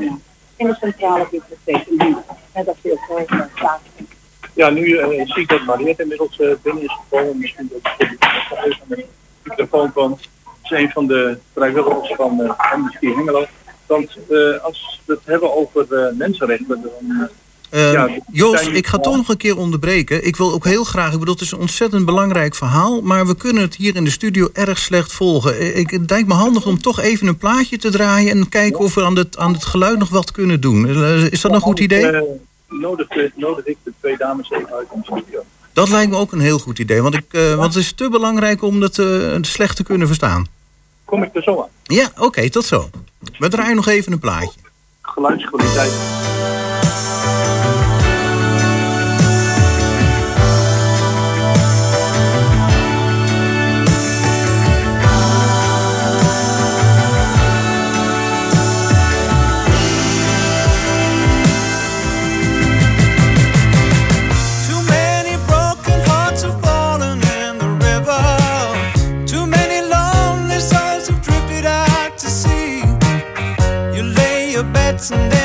in de centrale bibliotheek in Hengelo. Net als veel veel plaatsen. Ja, nu eh, zie ik dat Mariette inmiddels eh, binnen is gekomen. Misschien dat ik even aan de microfoon kwam. Is een van de vrijwilligers van eh Amnesty Hengelo. Want eh, als we het hebben over eh, mensenrechten, dan... Eh, ja, Jos, zijn- ik ga toch nog een keer onderbreken. Ik wil ook heel graag, ik bedoel, het is een ontzettend belangrijk verhaal, maar we kunnen het hier in de studio erg slecht volgen. Ik, het lijkt me handig om toch even een plaatje te draaien en kijken of we aan het, aan het geluid nog wat kunnen doen. Is dat een goed idee? Nodig, nodig ik de twee dames even uit de studio. Dat lijkt me ook een heel goed idee, want, ik, eh, want het is te belangrijk om dat eh, slecht te kunnen verstaan. Kom ik er zo aan. Ja, oké, tot zo. We draaien nog even een plaatje. Geluidskwaliteit. dancing. dancing.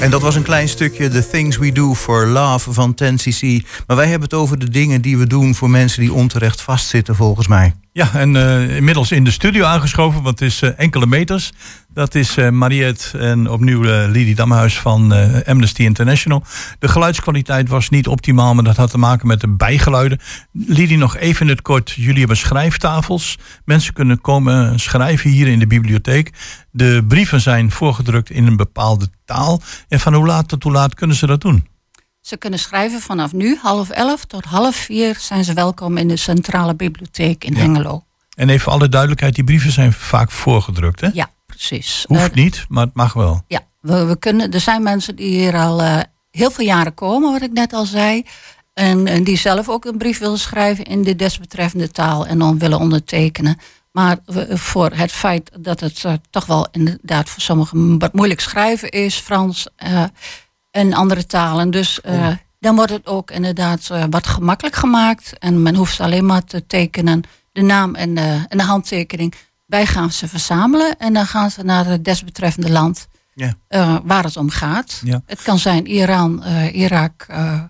En dat was een klein stukje The Things We Do for Love van 10cc. Maar wij hebben het over de dingen die we doen voor mensen die onterecht vastzitten, volgens mij. Ja, en eh, inmiddels in de studio aangeschoven, want het is eh, enkele meters. Dat is eh, Mariette en opnieuw Lidie Damhuis van Amnesty International. De geluidskwaliteit was niet optimaal, maar dat had te maken met de bijgeluiden. Lidie, nog even in het kort. Jullie hebben schrijftafels. Mensen kunnen komen schrijven hier in de bibliotheek. De brieven zijn voorgedrukt in een bepaalde taal. En van hoe laat tot hoe laat kunnen ze dat doen? Ze kunnen schrijven vanaf nu, half elf tot half vier zijn ze welkom in de Centrale Bibliotheek in Hengelo. En even alle duidelijkheid, die brieven zijn vaak voorgedrukt, hè? Ja, precies. Hoeft Eh, niet, maar het mag wel. Ja, we, we kunnen, er zijn mensen die hier al eh, heel veel jaren komen, wat ik net al zei. En, en die zelf ook een brief willen schrijven in de desbetreffende taal en dan willen ondertekenen. Maar voor het feit dat het eh, toch wel inderdaad voor sommigen wat moeilijk schrijven is, Frans en andere talen. Dus eh, dan wordt het ook inderdaad eh, wat gemakkelijk gemaakt. En men hoeft alleen maar te tekenen, de naam en de, en de handtekening. Wij gaan ze verzamelen en dan gaan ze naar het desbetreffende land Ja. eh, waar het om gaat. Ja. Het kan zijn Iran, eh, Irak, eh,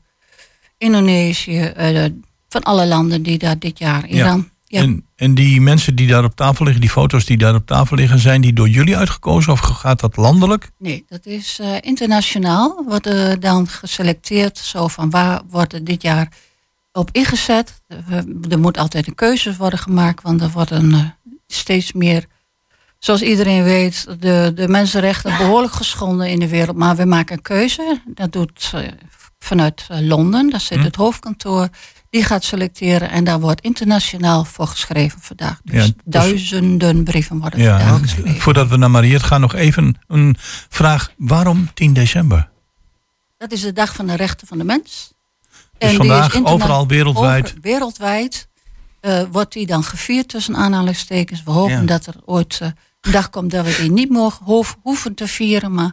Indonesië, eh, van alle landen die daar dit jaar, Iran. Ja. En, en die mensen die daar op tafel liggen, die foto's die daar op tafel liggen, zijn die door jullie uitgekozen of gaat dat landelijk? Nee, dat is eh, internationaal. Wordt er dan geselecteerd, zo van waar wordt er dit jaar op ingezet. Er- Er moet altijd een keuze worden gemaakt, want er worden eh, steeds meer, zoals iedereen weet, de, de mensenrechten behoorlijk geschonden in de wereld. Maar we maken een keuze. Dat doet eh, vanuit eh, Londen, daar zit Hm. het hoofdkantoor. Die gaat selecteren en daar wordt internationaal voor geschreven vandaag. Dus Ja, dus- duizenden brieven worden Ja, vandaag en geschreven. voordat we naar Mariette gaan, nog even een vraag. Waarom 10 december? Dat is de dag van de rechten van de mens. Dus die vandaag is interna- overal wereldwijd? over- wereldwijd eh, wordt die dan gevierd tussen aanhalingstekens. We hopen Ja. dat er ooit eh, een dag komt dat we die niet mogen, hoeven te vieren. Maar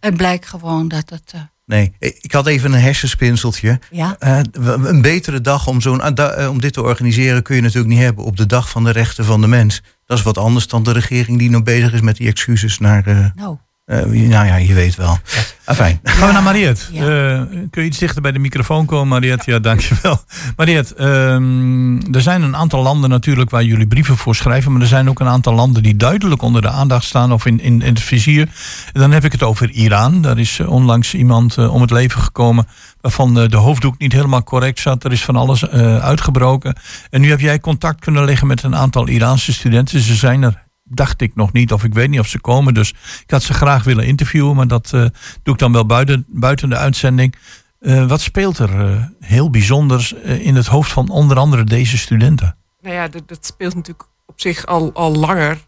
het blijkt gewoon dat het eh, Nee, ik had even een hersenspinseltje. Ja. Eh, een betere dag om, zo'n, da- eh, om dit te organiseren kun je natuurlijk niet hebben op de dag van de rechten van de mens. Dat is wat anders dan de regering die nog bezig is met die excuses naar. eh, Nou. Eh, nou ja, je weet wel. Afijn. Gaan we naar Mariette. Eh, kun je iets dichter bij de microfoon komen, Mariette? Ja, dankjewel. Mariette, ehm, er zijn een aantal landen natuurlijk waar jullie brieven voor schrijven. Maar er zijn ook een aantal landen die duidelijk onder de aandacht staan of in, in, in het vizier. En dan heb ik het over Iran. Daar is eh, onlangs iemand om het leven gekomen waarvan de hoofddoek niet helemaal correct zat. Er is van alles eh, uitgebroken. En nu heb jij contact kunnen leggen met een aantal Iraanse studenten. Ze zijn er dacht ik nog niet, of ik weet niet of ze komen. Dus ik had ze graag willen interviewen, maar dat eh, doe ik dan wel buiten, buiten de uitzending. Eh, wat speelt er eh, heel bijzonders in het hoofd van onder andere deze studenten? Nou ja, dat, dat speelt natuurlijk op zich al, al langer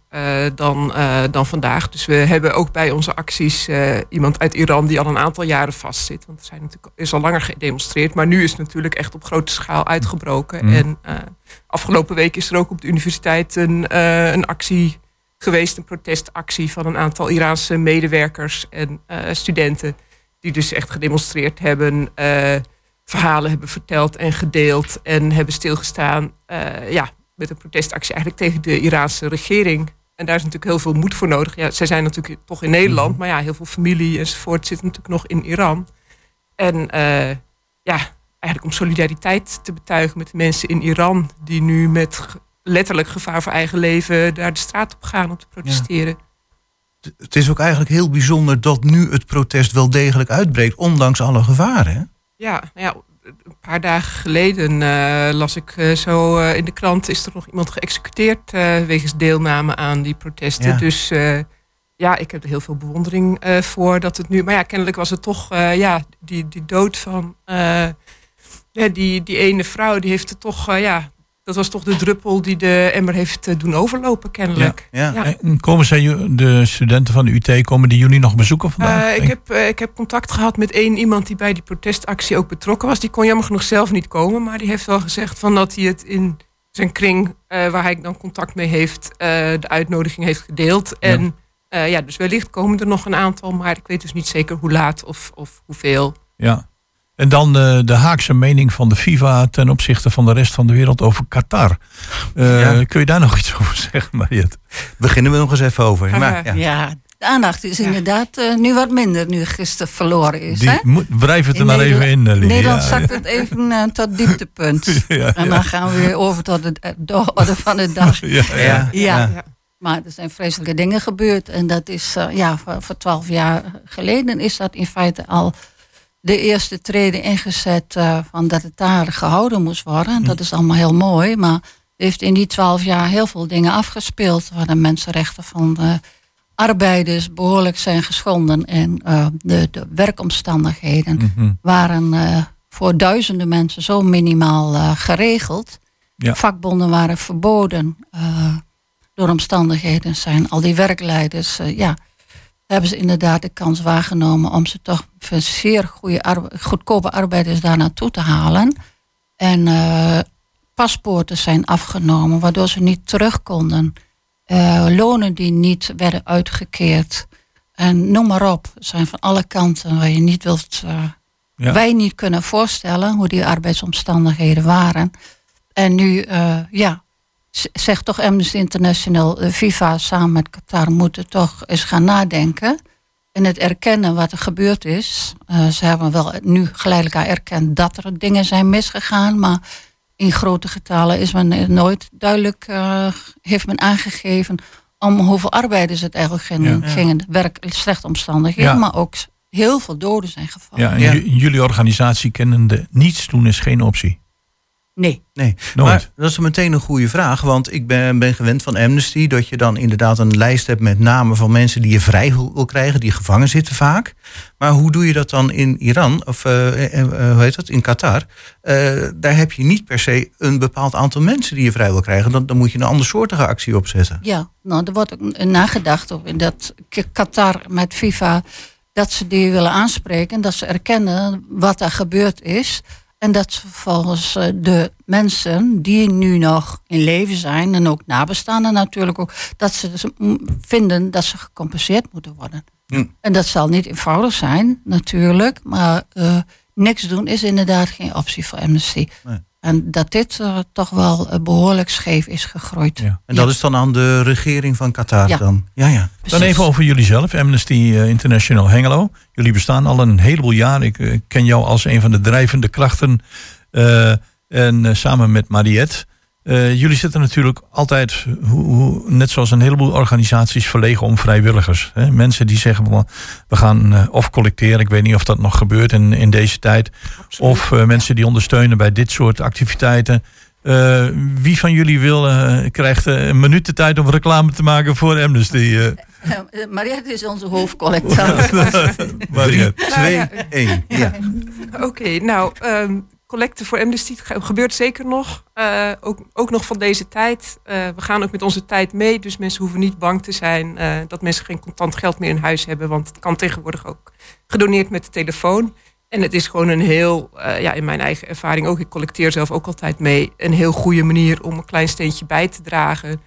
dan, dan vandaag. Dus we hebben ook bij onze acties iemand uit Iran die al een aantal jaren vastzit. Want er zijn natuurlijk, is al langer gedemonstreerd. Maar nu is het natuurlijk echt op grote schaal uitgebroken. Mm. En afgelopen week is er ook op de universiteit een, een actie geweest. Een protestactie van een aantal Iraanse medewerkers en eh, studenten. Die dus echt gedemonstreerd hebben. eh, verhalen hebben verteld en gedeeld. En hebben stilgestaan eh, ja, met een protestactie eigenlijk tegen de Iraanse regering. En daar is natuurlijk heel veel moed voor nodig. Ja, zij zijn natuurlijk toch in Nederland, maar ja, heel veel familie enzovoort zit natuurlijk nog in Iran. En ja, eigenlijk om solidariteit te betuigen met de mensen in Iran, die nu met letterlijk gevaar voor eigen leven daar de straat op gaan om te protesteren. Het is ook eigenlijk heel bijzonder dat nu het protest wel degelijk uitbreekt, ondanks alle gevaren. Ja, nou ja, een paar dagen geleden eh, las ik eh, zo eh, in de krant... is er nog iemand geëxecuteerd wegens deelname aan die protesten. Ja. Dus ja, ik heb er heel veel bewondering voor dat het nu... Maar ja, kennelijk was het toch ja, die, die dood van ja, die, die ene vrouw... die heeft het toch, ja, dat was toch de druppel die de emmer heeft eh, doen overlopen kennelijk. Ja. En Komen zij, de studenten van de UT, komen die jullie nog bezoeken vandaag? Eh, ik, heb, eh, ik heb contact gehad met één iemand die bij die protestactie ook betrokken was. Die kon jammer genoeg zelf niet komen, maar die heeft wel gezegd van dat hij het in zijn kring, eh, waar hij dan contact mee heeft, eh, de uitnodiging heeft gedeeld. En ja. ja, dus wellicht komen er nog een aantal, maar ik weet dus niet zeker hoe laat of, of hoeveel. Ja. En dan eh, de Haagse mening van de FIFA ten opzichte van de rest van de wereld over Qatar. Eh, Ja. Kun je daar nog iets over zeggen, Mariette? Beginnen we nog eens even over. Maar, ja. ja. de aandacht is inderdaad eh, nu wat minder nu gisteren verloren is. Die hè? wrijf het er In maar even in, Lili. Nederland zakt het even tot dieptepunt. Ja, En ja. dan gaan we weer over tot de, de orde van de dag. Ja, ja. Ja. Maar er zijn vreselijke dingen gebeurd. En dat is, eh, ja, voor- voor twaalf jaar geleden is dat in feite al de eerste treden ingezet eh, van dat het daar gehouden moest worden. En dat is allemaal heel mooi. Maar heeft in die twaalf jaar heel veel dingen afgespeeld. Waar de mensenrechten van de arbeiders behoorlijk zijn geschonden. En eh, de, de werkomstandigheden Mhm. waren eh, voor duizenden mensen zo minimaal geregeld. Ja. Vakbonden waren verboden. door omstandigheden zijn al die werkleiders, ja, hebben ze inderdaad de kans waargenomen om ze toch voor zeer goede arbe- goedkope arbeiders daar naartoe te halen. En eh, paspoorten zijn afgenomen, waardoor ze niet terug konden. Eh, lonen die niet werden uitgekeerd. En noem maar op, zijn van alle kanten waar je niet wilt, eh, Ja. wij niet kunnen voorstellen hoe die arbeidsomstandigheden waren. En nu, ja, zegt toch Amnesty International, de FIFA samen met Qatar moeten toch eens gaan nadenken. En het erkennen wat er gebeurd is. Eh, ze hebben wel nu geleidelijk aan erkend dat er dingen zijn misgegaan. Maar in grote getallen is men nooit duidelijk, eh, heeft men aangegeven om hoeveel arbeiders het eigenlijk gingen. Ja. gingen werk, slechte omstandigheden, Ja. maar ook heel veel doden zijn gevallen. Ja, en jullie organisatie kennende niets doen is geen optie. Nee. Nee, Nooit. maar dat is meteen een goede vraag. Want ik ben, ben gewend van Amnesty dat je dan inderdaad een lijst hebt met namen van mensen die je vrij wil krijgen, die gevangen zitten vaak. Maar hoe doe je dat dan in Iran, of eh, eh, eh, hoe heet dat, in Qatar? Eh, daar heb je niet per se een bepaald aantal mensen die je vrij wil krijgen. Dan, dan moet je een andersoortige actie opzetten. Ja, nou, er wordt nagedacht over dat K- Qatar met FIFA dat ze die willen aanspreken, dat ze erkennen wat er gebeurd is. En dat ze volgens eh, de mensen die nu nog in leven zijn, en ook nabestaanden natuurlijk ook, dat ze dus, mm, vinden dat ze gecompenseerd moeten worden. En dat zal niet eenvoudig zijn, natuurlijk. Maar eh, niks doen is inderdaad geen optie voor Amnesty. Nee. En dat dit eh, toch wel eh, behoorlijk scheef is gegroeid. En dat is dan aan de regering van Qatar Ja. dan? Ja, ja. Dan even over jullie zelf, Amnesty eh, International Hengelo. Jullie bestaan al een heleboel jaar. Ik ken jou als een van de drijvende krachten. en samen met Mariette. Eh, jullie zitten natuurlijk altijd, hoe, hoe- net zoals een heleboel organisaties, verlegen om vrijwilligers. Hè? Mensen die zeggen, van, we gaan eh, of collecteren. Ik weet niet of dat nog gebeurt in, in deze tijd. Of eh, mensen die ondersteunen bij dit soort activiteiten. Eh, wie van jullie wil, krijgt een minuut de tijd om reclame te maken voor Amnesty? Mariette is onze hoofdcollectant. Mariette. Nou ja. één. Ja. Oké, nou, ehm collecten voor Amnesty ge- gebeurt zeker nog. Eh, ook, ook nog van deze tijd. Eh, we gaan ook met onze tijd mee, dus mensen hoeven niet bang te zijn eh, dat mensen geen contant geld meer in huis hebben. Want het kan tegenwoordig ook gedoneerd met de telefoon. En het is gewoon een heel, ja, in mijn eigen ervaring ook, ik collecteer zelf ook altijd mee, een heel goede manier om een klein steentje bij te dragen.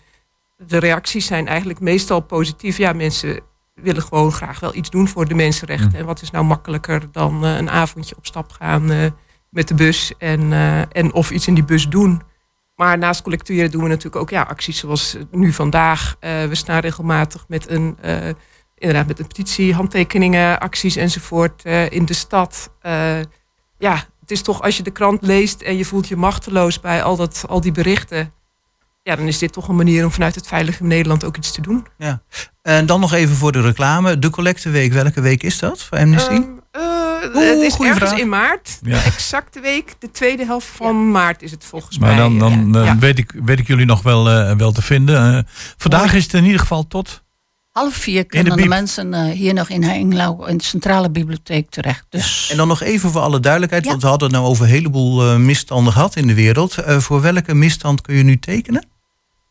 De reacties zijn eigenlijk meestal positief. Ja, mensen willen gewoon graag wel iets doen voor de mensenrechten. En wat is nou makkelijker dan een avondje op stap gaan met de bus en, eh, en of iets in die bus doen. Maar naast collecteren doen we natuurlijk ook ja, acties zoals nu vandaag. Eh, we staan regelmatig met een, eh, inderdaad met een petitie, handtekeningen, acties enzovoort in de stad. Ja, het is toch als je de krant leest en je voelt je machteloos bij al, dat, al die berichten. Ja, dan is dit toch een manier om vanuit het veilige Nederland ook iets te doen. ja. En dan nog even voor de reclame. De collecteweek, welke week is dat voor Amnesty? Eh, het is ergens vraag. in maart. Ja. De exacte week, de tweede helft van maart is het volgens Maar mij. dan, dan eh, ja. weet, ik, weet ik jullie nog wel, eh, wel te vinden. Eh, vandaag is het in ieder geval tot. Half vier kunnen de, mensen eh, hier nog in Hengelo in de centrale bibliotheek terecht. Dus En dan nog even voor alle duidelijkheid, Ja. want we hadden het nou over een heleboel eh, misstanden gehad in de wereld. Eh, voor welke misstand kun je nu tekenen?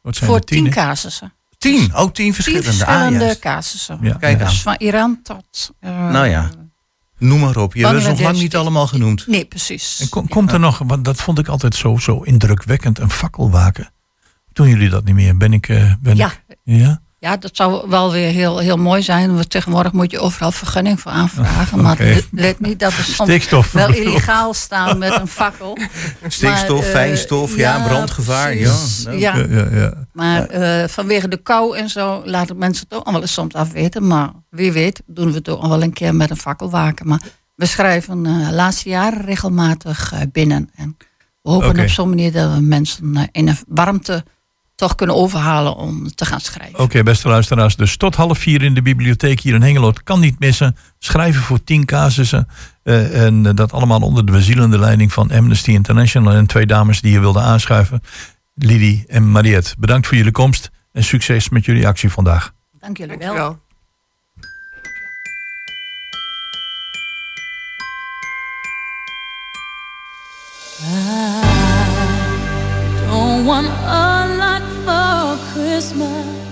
Wat voor tien casussen. Tien, ook tien Tien verschillende. verschillende ah, casussen. Ja. Kijk aan. Dus van Iran tot... eh, Nou ja, noem maar op. Je hebt ze nog lang niet allemaal genoemd. Nee, precies. En kom- komt er nog, want dat vond ik altijd zo, zo indrukwekkend, een fakkelwaken. Doen jullie dat niet meer? Ben ik. eh, ben Ja. ik ja? Ja, dat zou wel weer heel, heel mooi zijn. Want tegenwoordig moet je overal vergunning voor aanvragen. Maar Oké. let niet dat er soms wel illegaal staan met een fakkel. Stikstof, Maar, eh, fijnstof, ja, brandgevaar, ja. Ja. Ja. Maar eh, vanwege de kou en zo laten mensen het ook allemaal eens soms afweten. Maar wie weet doen we het ook nog wel een keer met een fakkelwaken. Maar we schrijven eh laatste jaren regelmatig binnen. En we hopen op zo'n manier dat we mensen in een warmte toch kunnen overhalen om te gaan schrijven. Oké, beste luisteraars. Dus tot half vier in de bibliotheek hier in Hengelo. Het kan niet missen. Schrijven voor tien casussen. Eh, en dat allemaal onder de bezielende leiding van Amnesty International. En twee dames die je wilden aanschuiven. Lili en Mariette. Bedankt voor jullie komst. En succes met jullie actie vandaag. Dank jullie wel. Dankjewel. Don't want a lot for Christmas.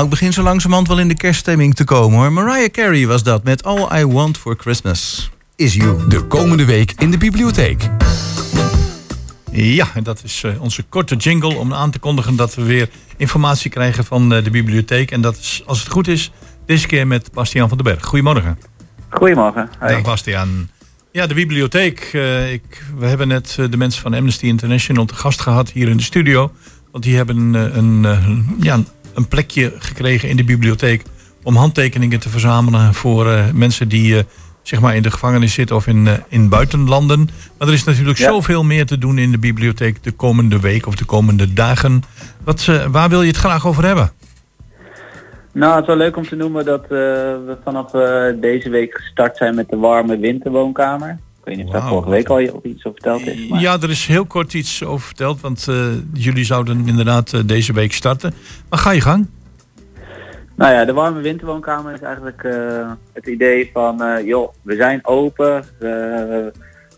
Nou, ik begin zo langzamerhand wel in de kerststemming te komen hoor. Mariah Carey was dat met All I Want for Christmas is You. De komende week in de bibliotheek. Ja, en dat is eh, onze korte jingle om aan te kondigen dat we weer informatie krijgen van eh, de bibliotheek. En dat is, als het goed is, deze keer met Bastiaan van den Berg. Goedemorgen. Goedemorgen. Dag Bastiaan. Ja, de bibliotheek. eh, ik, we hebben net de mensen van Amnesty International te gast gehad hier in de studio. Want die hebben eh, een, eh, ja, een plekje gekregen in de bibliotheek om handtekeningen te verzamelen voor eh, mensen die eh, zeg maar in de gevangenis zitten of in, eh, in buitenlanden. Maar er is natuurlijk Ja. zoveel meer te doen in de bibliotheek de komende week of de komende dagen. Wat, waar wil je het graag over hebben? Nou, het is wel leuk om te noemen dat we vanaf deze week gestart zijn met de warme winterwoonkamer. Weet niet of daar vorige week al je- iets over verteld is. Maar... Ja, er is heel kort iets over verteld, want eh, jullie zouden inderdaad eh, deze week starten. Maar ga je gang. Nou ja, de warme winterwoonkamer is eigenlijk eh, het idee van, joh, we zijn open,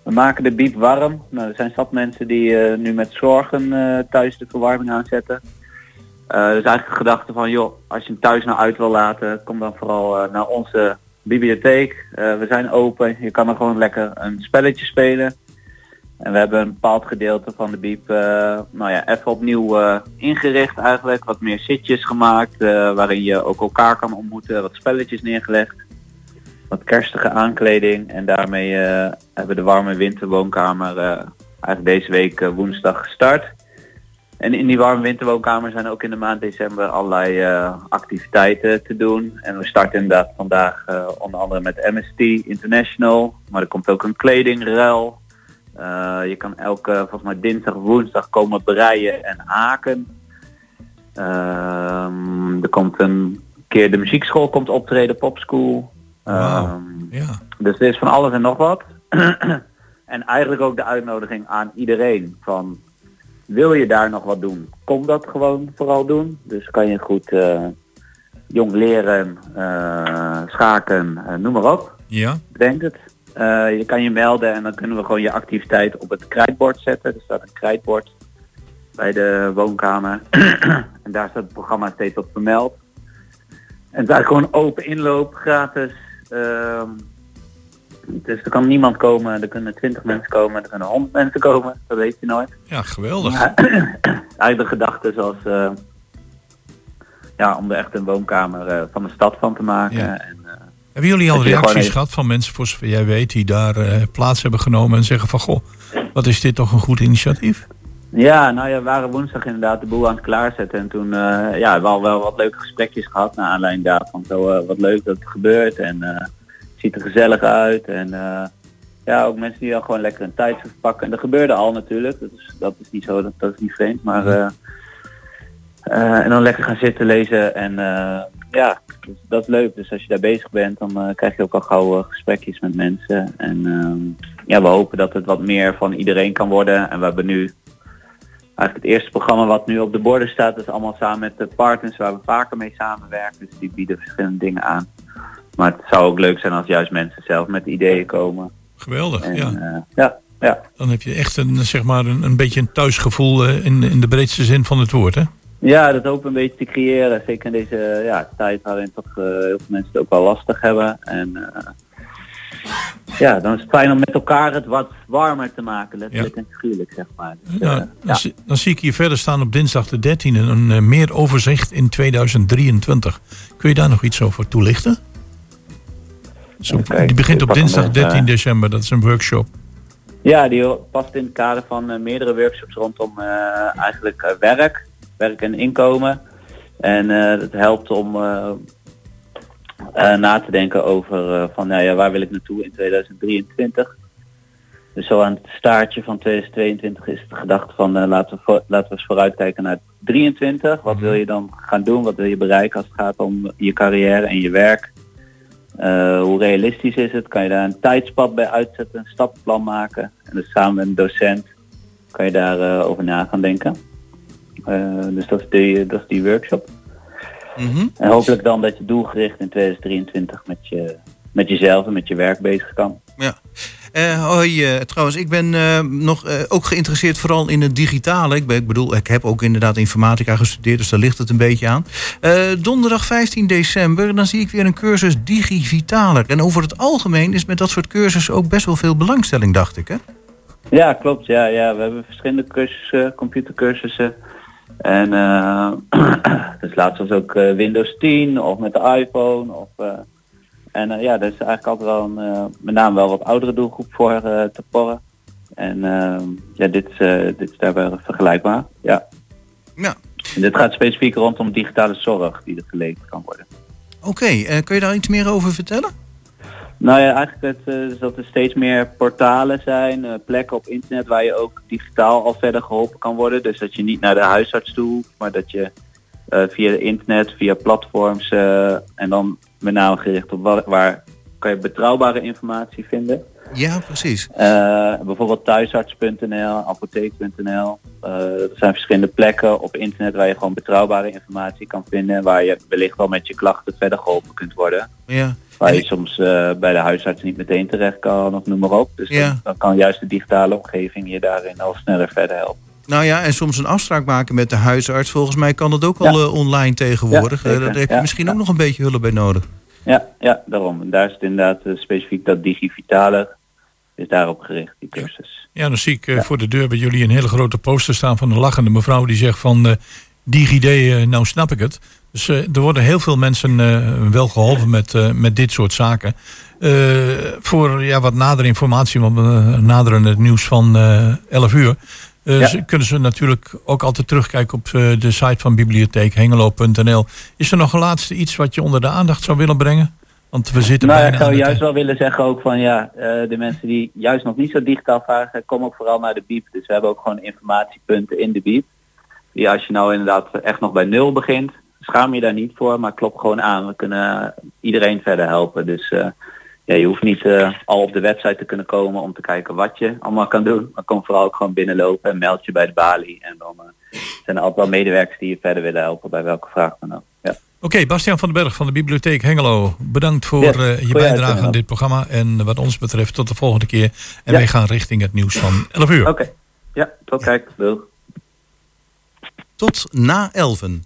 we maken de biep warm. Nou, er zijn zat mensen die nu met zorgen thuis de verwarming aanzetten. Dus eigenlijk de gedachte van, joh, als je hem thuis nou uit wil laten, kom dan vooral naar onze bibliotheek. Eh, we zijn open, je kan er gewoon lekker een spelletje spelen. En we hebben een bepaald gedeelte van de biep eh, nou ja, even opnieuw eh, ingericht eigenlijk. Wat meer zitjes gemaakt waarin je ook elkaar kan ontmoeten. Wat spelletjes neergelegd. Wat kerstige aankleding. En daarmee hebben we de warme winterwoonkamer eigenlijk deze week woensdag gestart. En in die warme winterwoonkamer zijn ook in de maand december allerlei eh, activiteiten te doen. En we starten inderdaad vandaag eh, onder andere met Amnesty International. Maar er komt ook een kledingruil. Eh, je kan elke, volgens mij dinsdag of woensdag komen breien en haken. Ehm, er komt een keer de muziekschool komt optreden, popschool. Ehm, Ja. dus er is van alles en nog wat. en eigenlijk ook de uitnodiging aan iedereen van wil je daar nog wat doen? Kom dat gewoon vooral doen. Dus kan je goed eh, jong leren, eh, schaken, eh, noem maar op. Ja. Bedenk het. Je kan je melden en dan kunnen we gewoon je activiteit op het krijtbord zetten. Er staat een krijtbord bij de woonkamer. en daar staat het programma steeds op vermeld. En eigenlijk gewoon open inloop, gratis. Ehm, dus er kan niemand komen, er kunnen 20 mensen komen, er kunnen 100 mensen komen, dat weet je nooit. Ja, geweldig. Eigenlijk de gedachte zoals eh, ja, om er echt een woonkamer eh, van de stad van te maken. Ja. En, eh, Hebben jullie al reacties even- gehad van mensen, voor zover jij weet, die daar plaats hebben genomen en zeggen van goh, wat is dit toch een goed initiatief? Ja, nou ja, we waren woensdag inderdaad de boel aan het klaarzetten. En toen ja, we al wel wat leuke gesprekjes gehad naar aanleiding daarvan. Zo wat leuk dat het gebeurt en ziet er gezellig uit. En eh, ja, ook mensen die al gewoon lekker een tijdschrift pakken. En dat gebeurde al natuurlijk, dat is, dat is niet zo, dat, dat is niet vreemd. Maar eh, eh, en dan lekker gaan zitten lezen en ja, dus dat is leuk. Dus als je daar bezig bent, dan krijg je ook al gauw gesprekjes met mensen. En ehm, ja, we hopen dat het wat meer van iedereen kan worden. En we hebben nu eigenlijk het eerste programma wat nu op de borden staat, is allemaal samen met de partners waar we vaker mee samenwerken. Dus die bieden verschillende dingen aan. Maar het zou ook leuk zijn als juist mensen zelf met ideeën komen. Geweldig, En, ja. eh, ja, ja. Dan heb je echt een, zeg maar, een, een beetje een thuisgevoel eh, in, in de breedste zin van het woord, hè? Ja, dat we een beetje te creëren. Zeker in deze ja, tijd waarin toch eh, heel veel mensen het ook wel lastig hebben. En ja, dan is het fijn om met elkaar het wat warmer te maken. Letterlijk en figuurlijk, zeg maar. Dus, Nou, eh, dan, zie- dan zie ik hier verder staan op dinsdag de 13e een meer overzicht in 2023. Kun je daar nog iets over toelichten? Zo, die begint op dinsdag even, 13 eh. december, dat is een workshop. Ja, die past in het kader van eh, meerdere workshops rondom eh, eigenlijk eh, werk, werk en inkomen. En het helpt om na te denken over van nou ja, waar wil ik naartoe in 2023. Dus zo aan het staartje van 2022 is de gedachte van laten, we laten we eens vooruitkijken naar 23. Wat wil je dan gaan doen? Wat wil je bereiken als het gaat om je carrière en je werk? Eh, hoe realistisch is het? Kan je daar een tijdspad bij uitzetten, een stappenplan maken? En dus samen met een docent kan je daar eh, over na gaan denken. Eh, dus dat is, die, dat is die workshop. En hopelijk dan dat je doelgericht in 2023 met, je, met jezelf en met je werk bezig kan. Ja. Eh, hoi, eh, trouwens, ik ben eh, nog ook geïnteresseerd vooral in het digitale. Ik, ben, ik bedoel, ik heb ook inderdaad informatica gestudeerd, dus daar ligt het een beetje aan. Donderdag 15 december, dan zie ik weer een cursus Digivitaler. En over het algemeen is met dat soort cursussen ook best wel veel belangstelling, dacht ik, hè? Ja, klopt. Ja, ja. We hebben verschillende cursussen, computercursussen. En dus laatst was ook Windows 10 of met de iPhone. Of, en eh, ja, dat is eigenlijk altijd wel een, eh, met name wel wat oudere doelgroep voor eh, te porren. En eh, ja, dit, dit is daarbij vergelijkbaar. Ja. Ja. En dit gaat specifiek rondom digitale zorg die er geleverd kan worden. Oké, eh, kun je daar iets meer over vertellen? Nou ja, eigenlijk het, dat er steeds meer portalen zijn, plekken op internet waar je ook digitaal al verder geholpen kan worden. Dus dat je niet naar de huisarts toe hoeft, maar dat je via internet, via platforms en dan met name gericht op wat, waar kan je betrouwbare informatie vinden. Ja, precies. Eh, bijvoorbeeld thuisarts.nl, apotheek.nl. Eh, er zijn verschillende plekken op internet waar je gewoon betrouwbare informatie kan vinden. Waar je wellicht wel met je klachten verder geholpen kunt worden. Ja. Waar je soms eh, bij de huisarts niet meteen terecht kan of noem maar op. Dus Ja. dan, dan kan juist de digitale omgeving je daarin al sneller verder helpen. Nou ja, en soms een afspraak maken met de huisarts. Volgens mij kan dat ook wel Ja. eh, online tegenwoordig. Ja, Eh, daar heb je Ja. misschien ook nog een beetje hulp bij nodig. Ja, ja, daarom. En daar is het inderdaad eh, specifiek dat digitale is daarop gericht, die cursus. Ja, dan zie ik voor de deur bij jullie een hele grote poster staan van een lachende mevrouw die zegt van eh DigiD, eh, nou snap ik het. Dus er worden heel veel mensen eh, wel geholpen met, eh, met dit soort zaken. Eh, voor ja, wat nadere informatie, want we naderen het nieuws van eh 11 uur. Eh, Ja. ze- kunnen ze natuurlijk ook altijd terugkijken op eh, de site van bibliotheek hengelo.nl. Is er nog een laatste iets wat je onder de aandacht zou willen brengen? Want we zitten Nou, bijna ik zou juist wel willen zeggen ook van ja, eh, de mensen die juist nog niet zo digitaal vragen, kom ook vooral naar de BIEB. Dus we hebben ook gewoon informatiepunten in de BIEB. Die als je nou inderdaad echt nog bij nul begint, schaam je daar niet voor, maar klop gewoon aan. We kunnen iedereen verder helpen. Dus ja, je hoeft niet eh, al op de website te kunnen komen om te kijken wat je allemaal kan doen. Maar kom vooral ook gewoon binnenlopen en meld je bij de balie. En dan eh, zijn er altijd wel medewerkers die je verder willen helpen bij welke vraag dan ook. Ja. Oké, Bastiaan van den Berg van de Bibliotheek Hengelo. Bedankt voor eh, je bijdrage aan dit programma. En wat ons betreft tot de volgende keer. En Ja. wij gaan richting het nieuws van 11 uur. Oké, ja, tot kijk. Doeg. Tot na elven.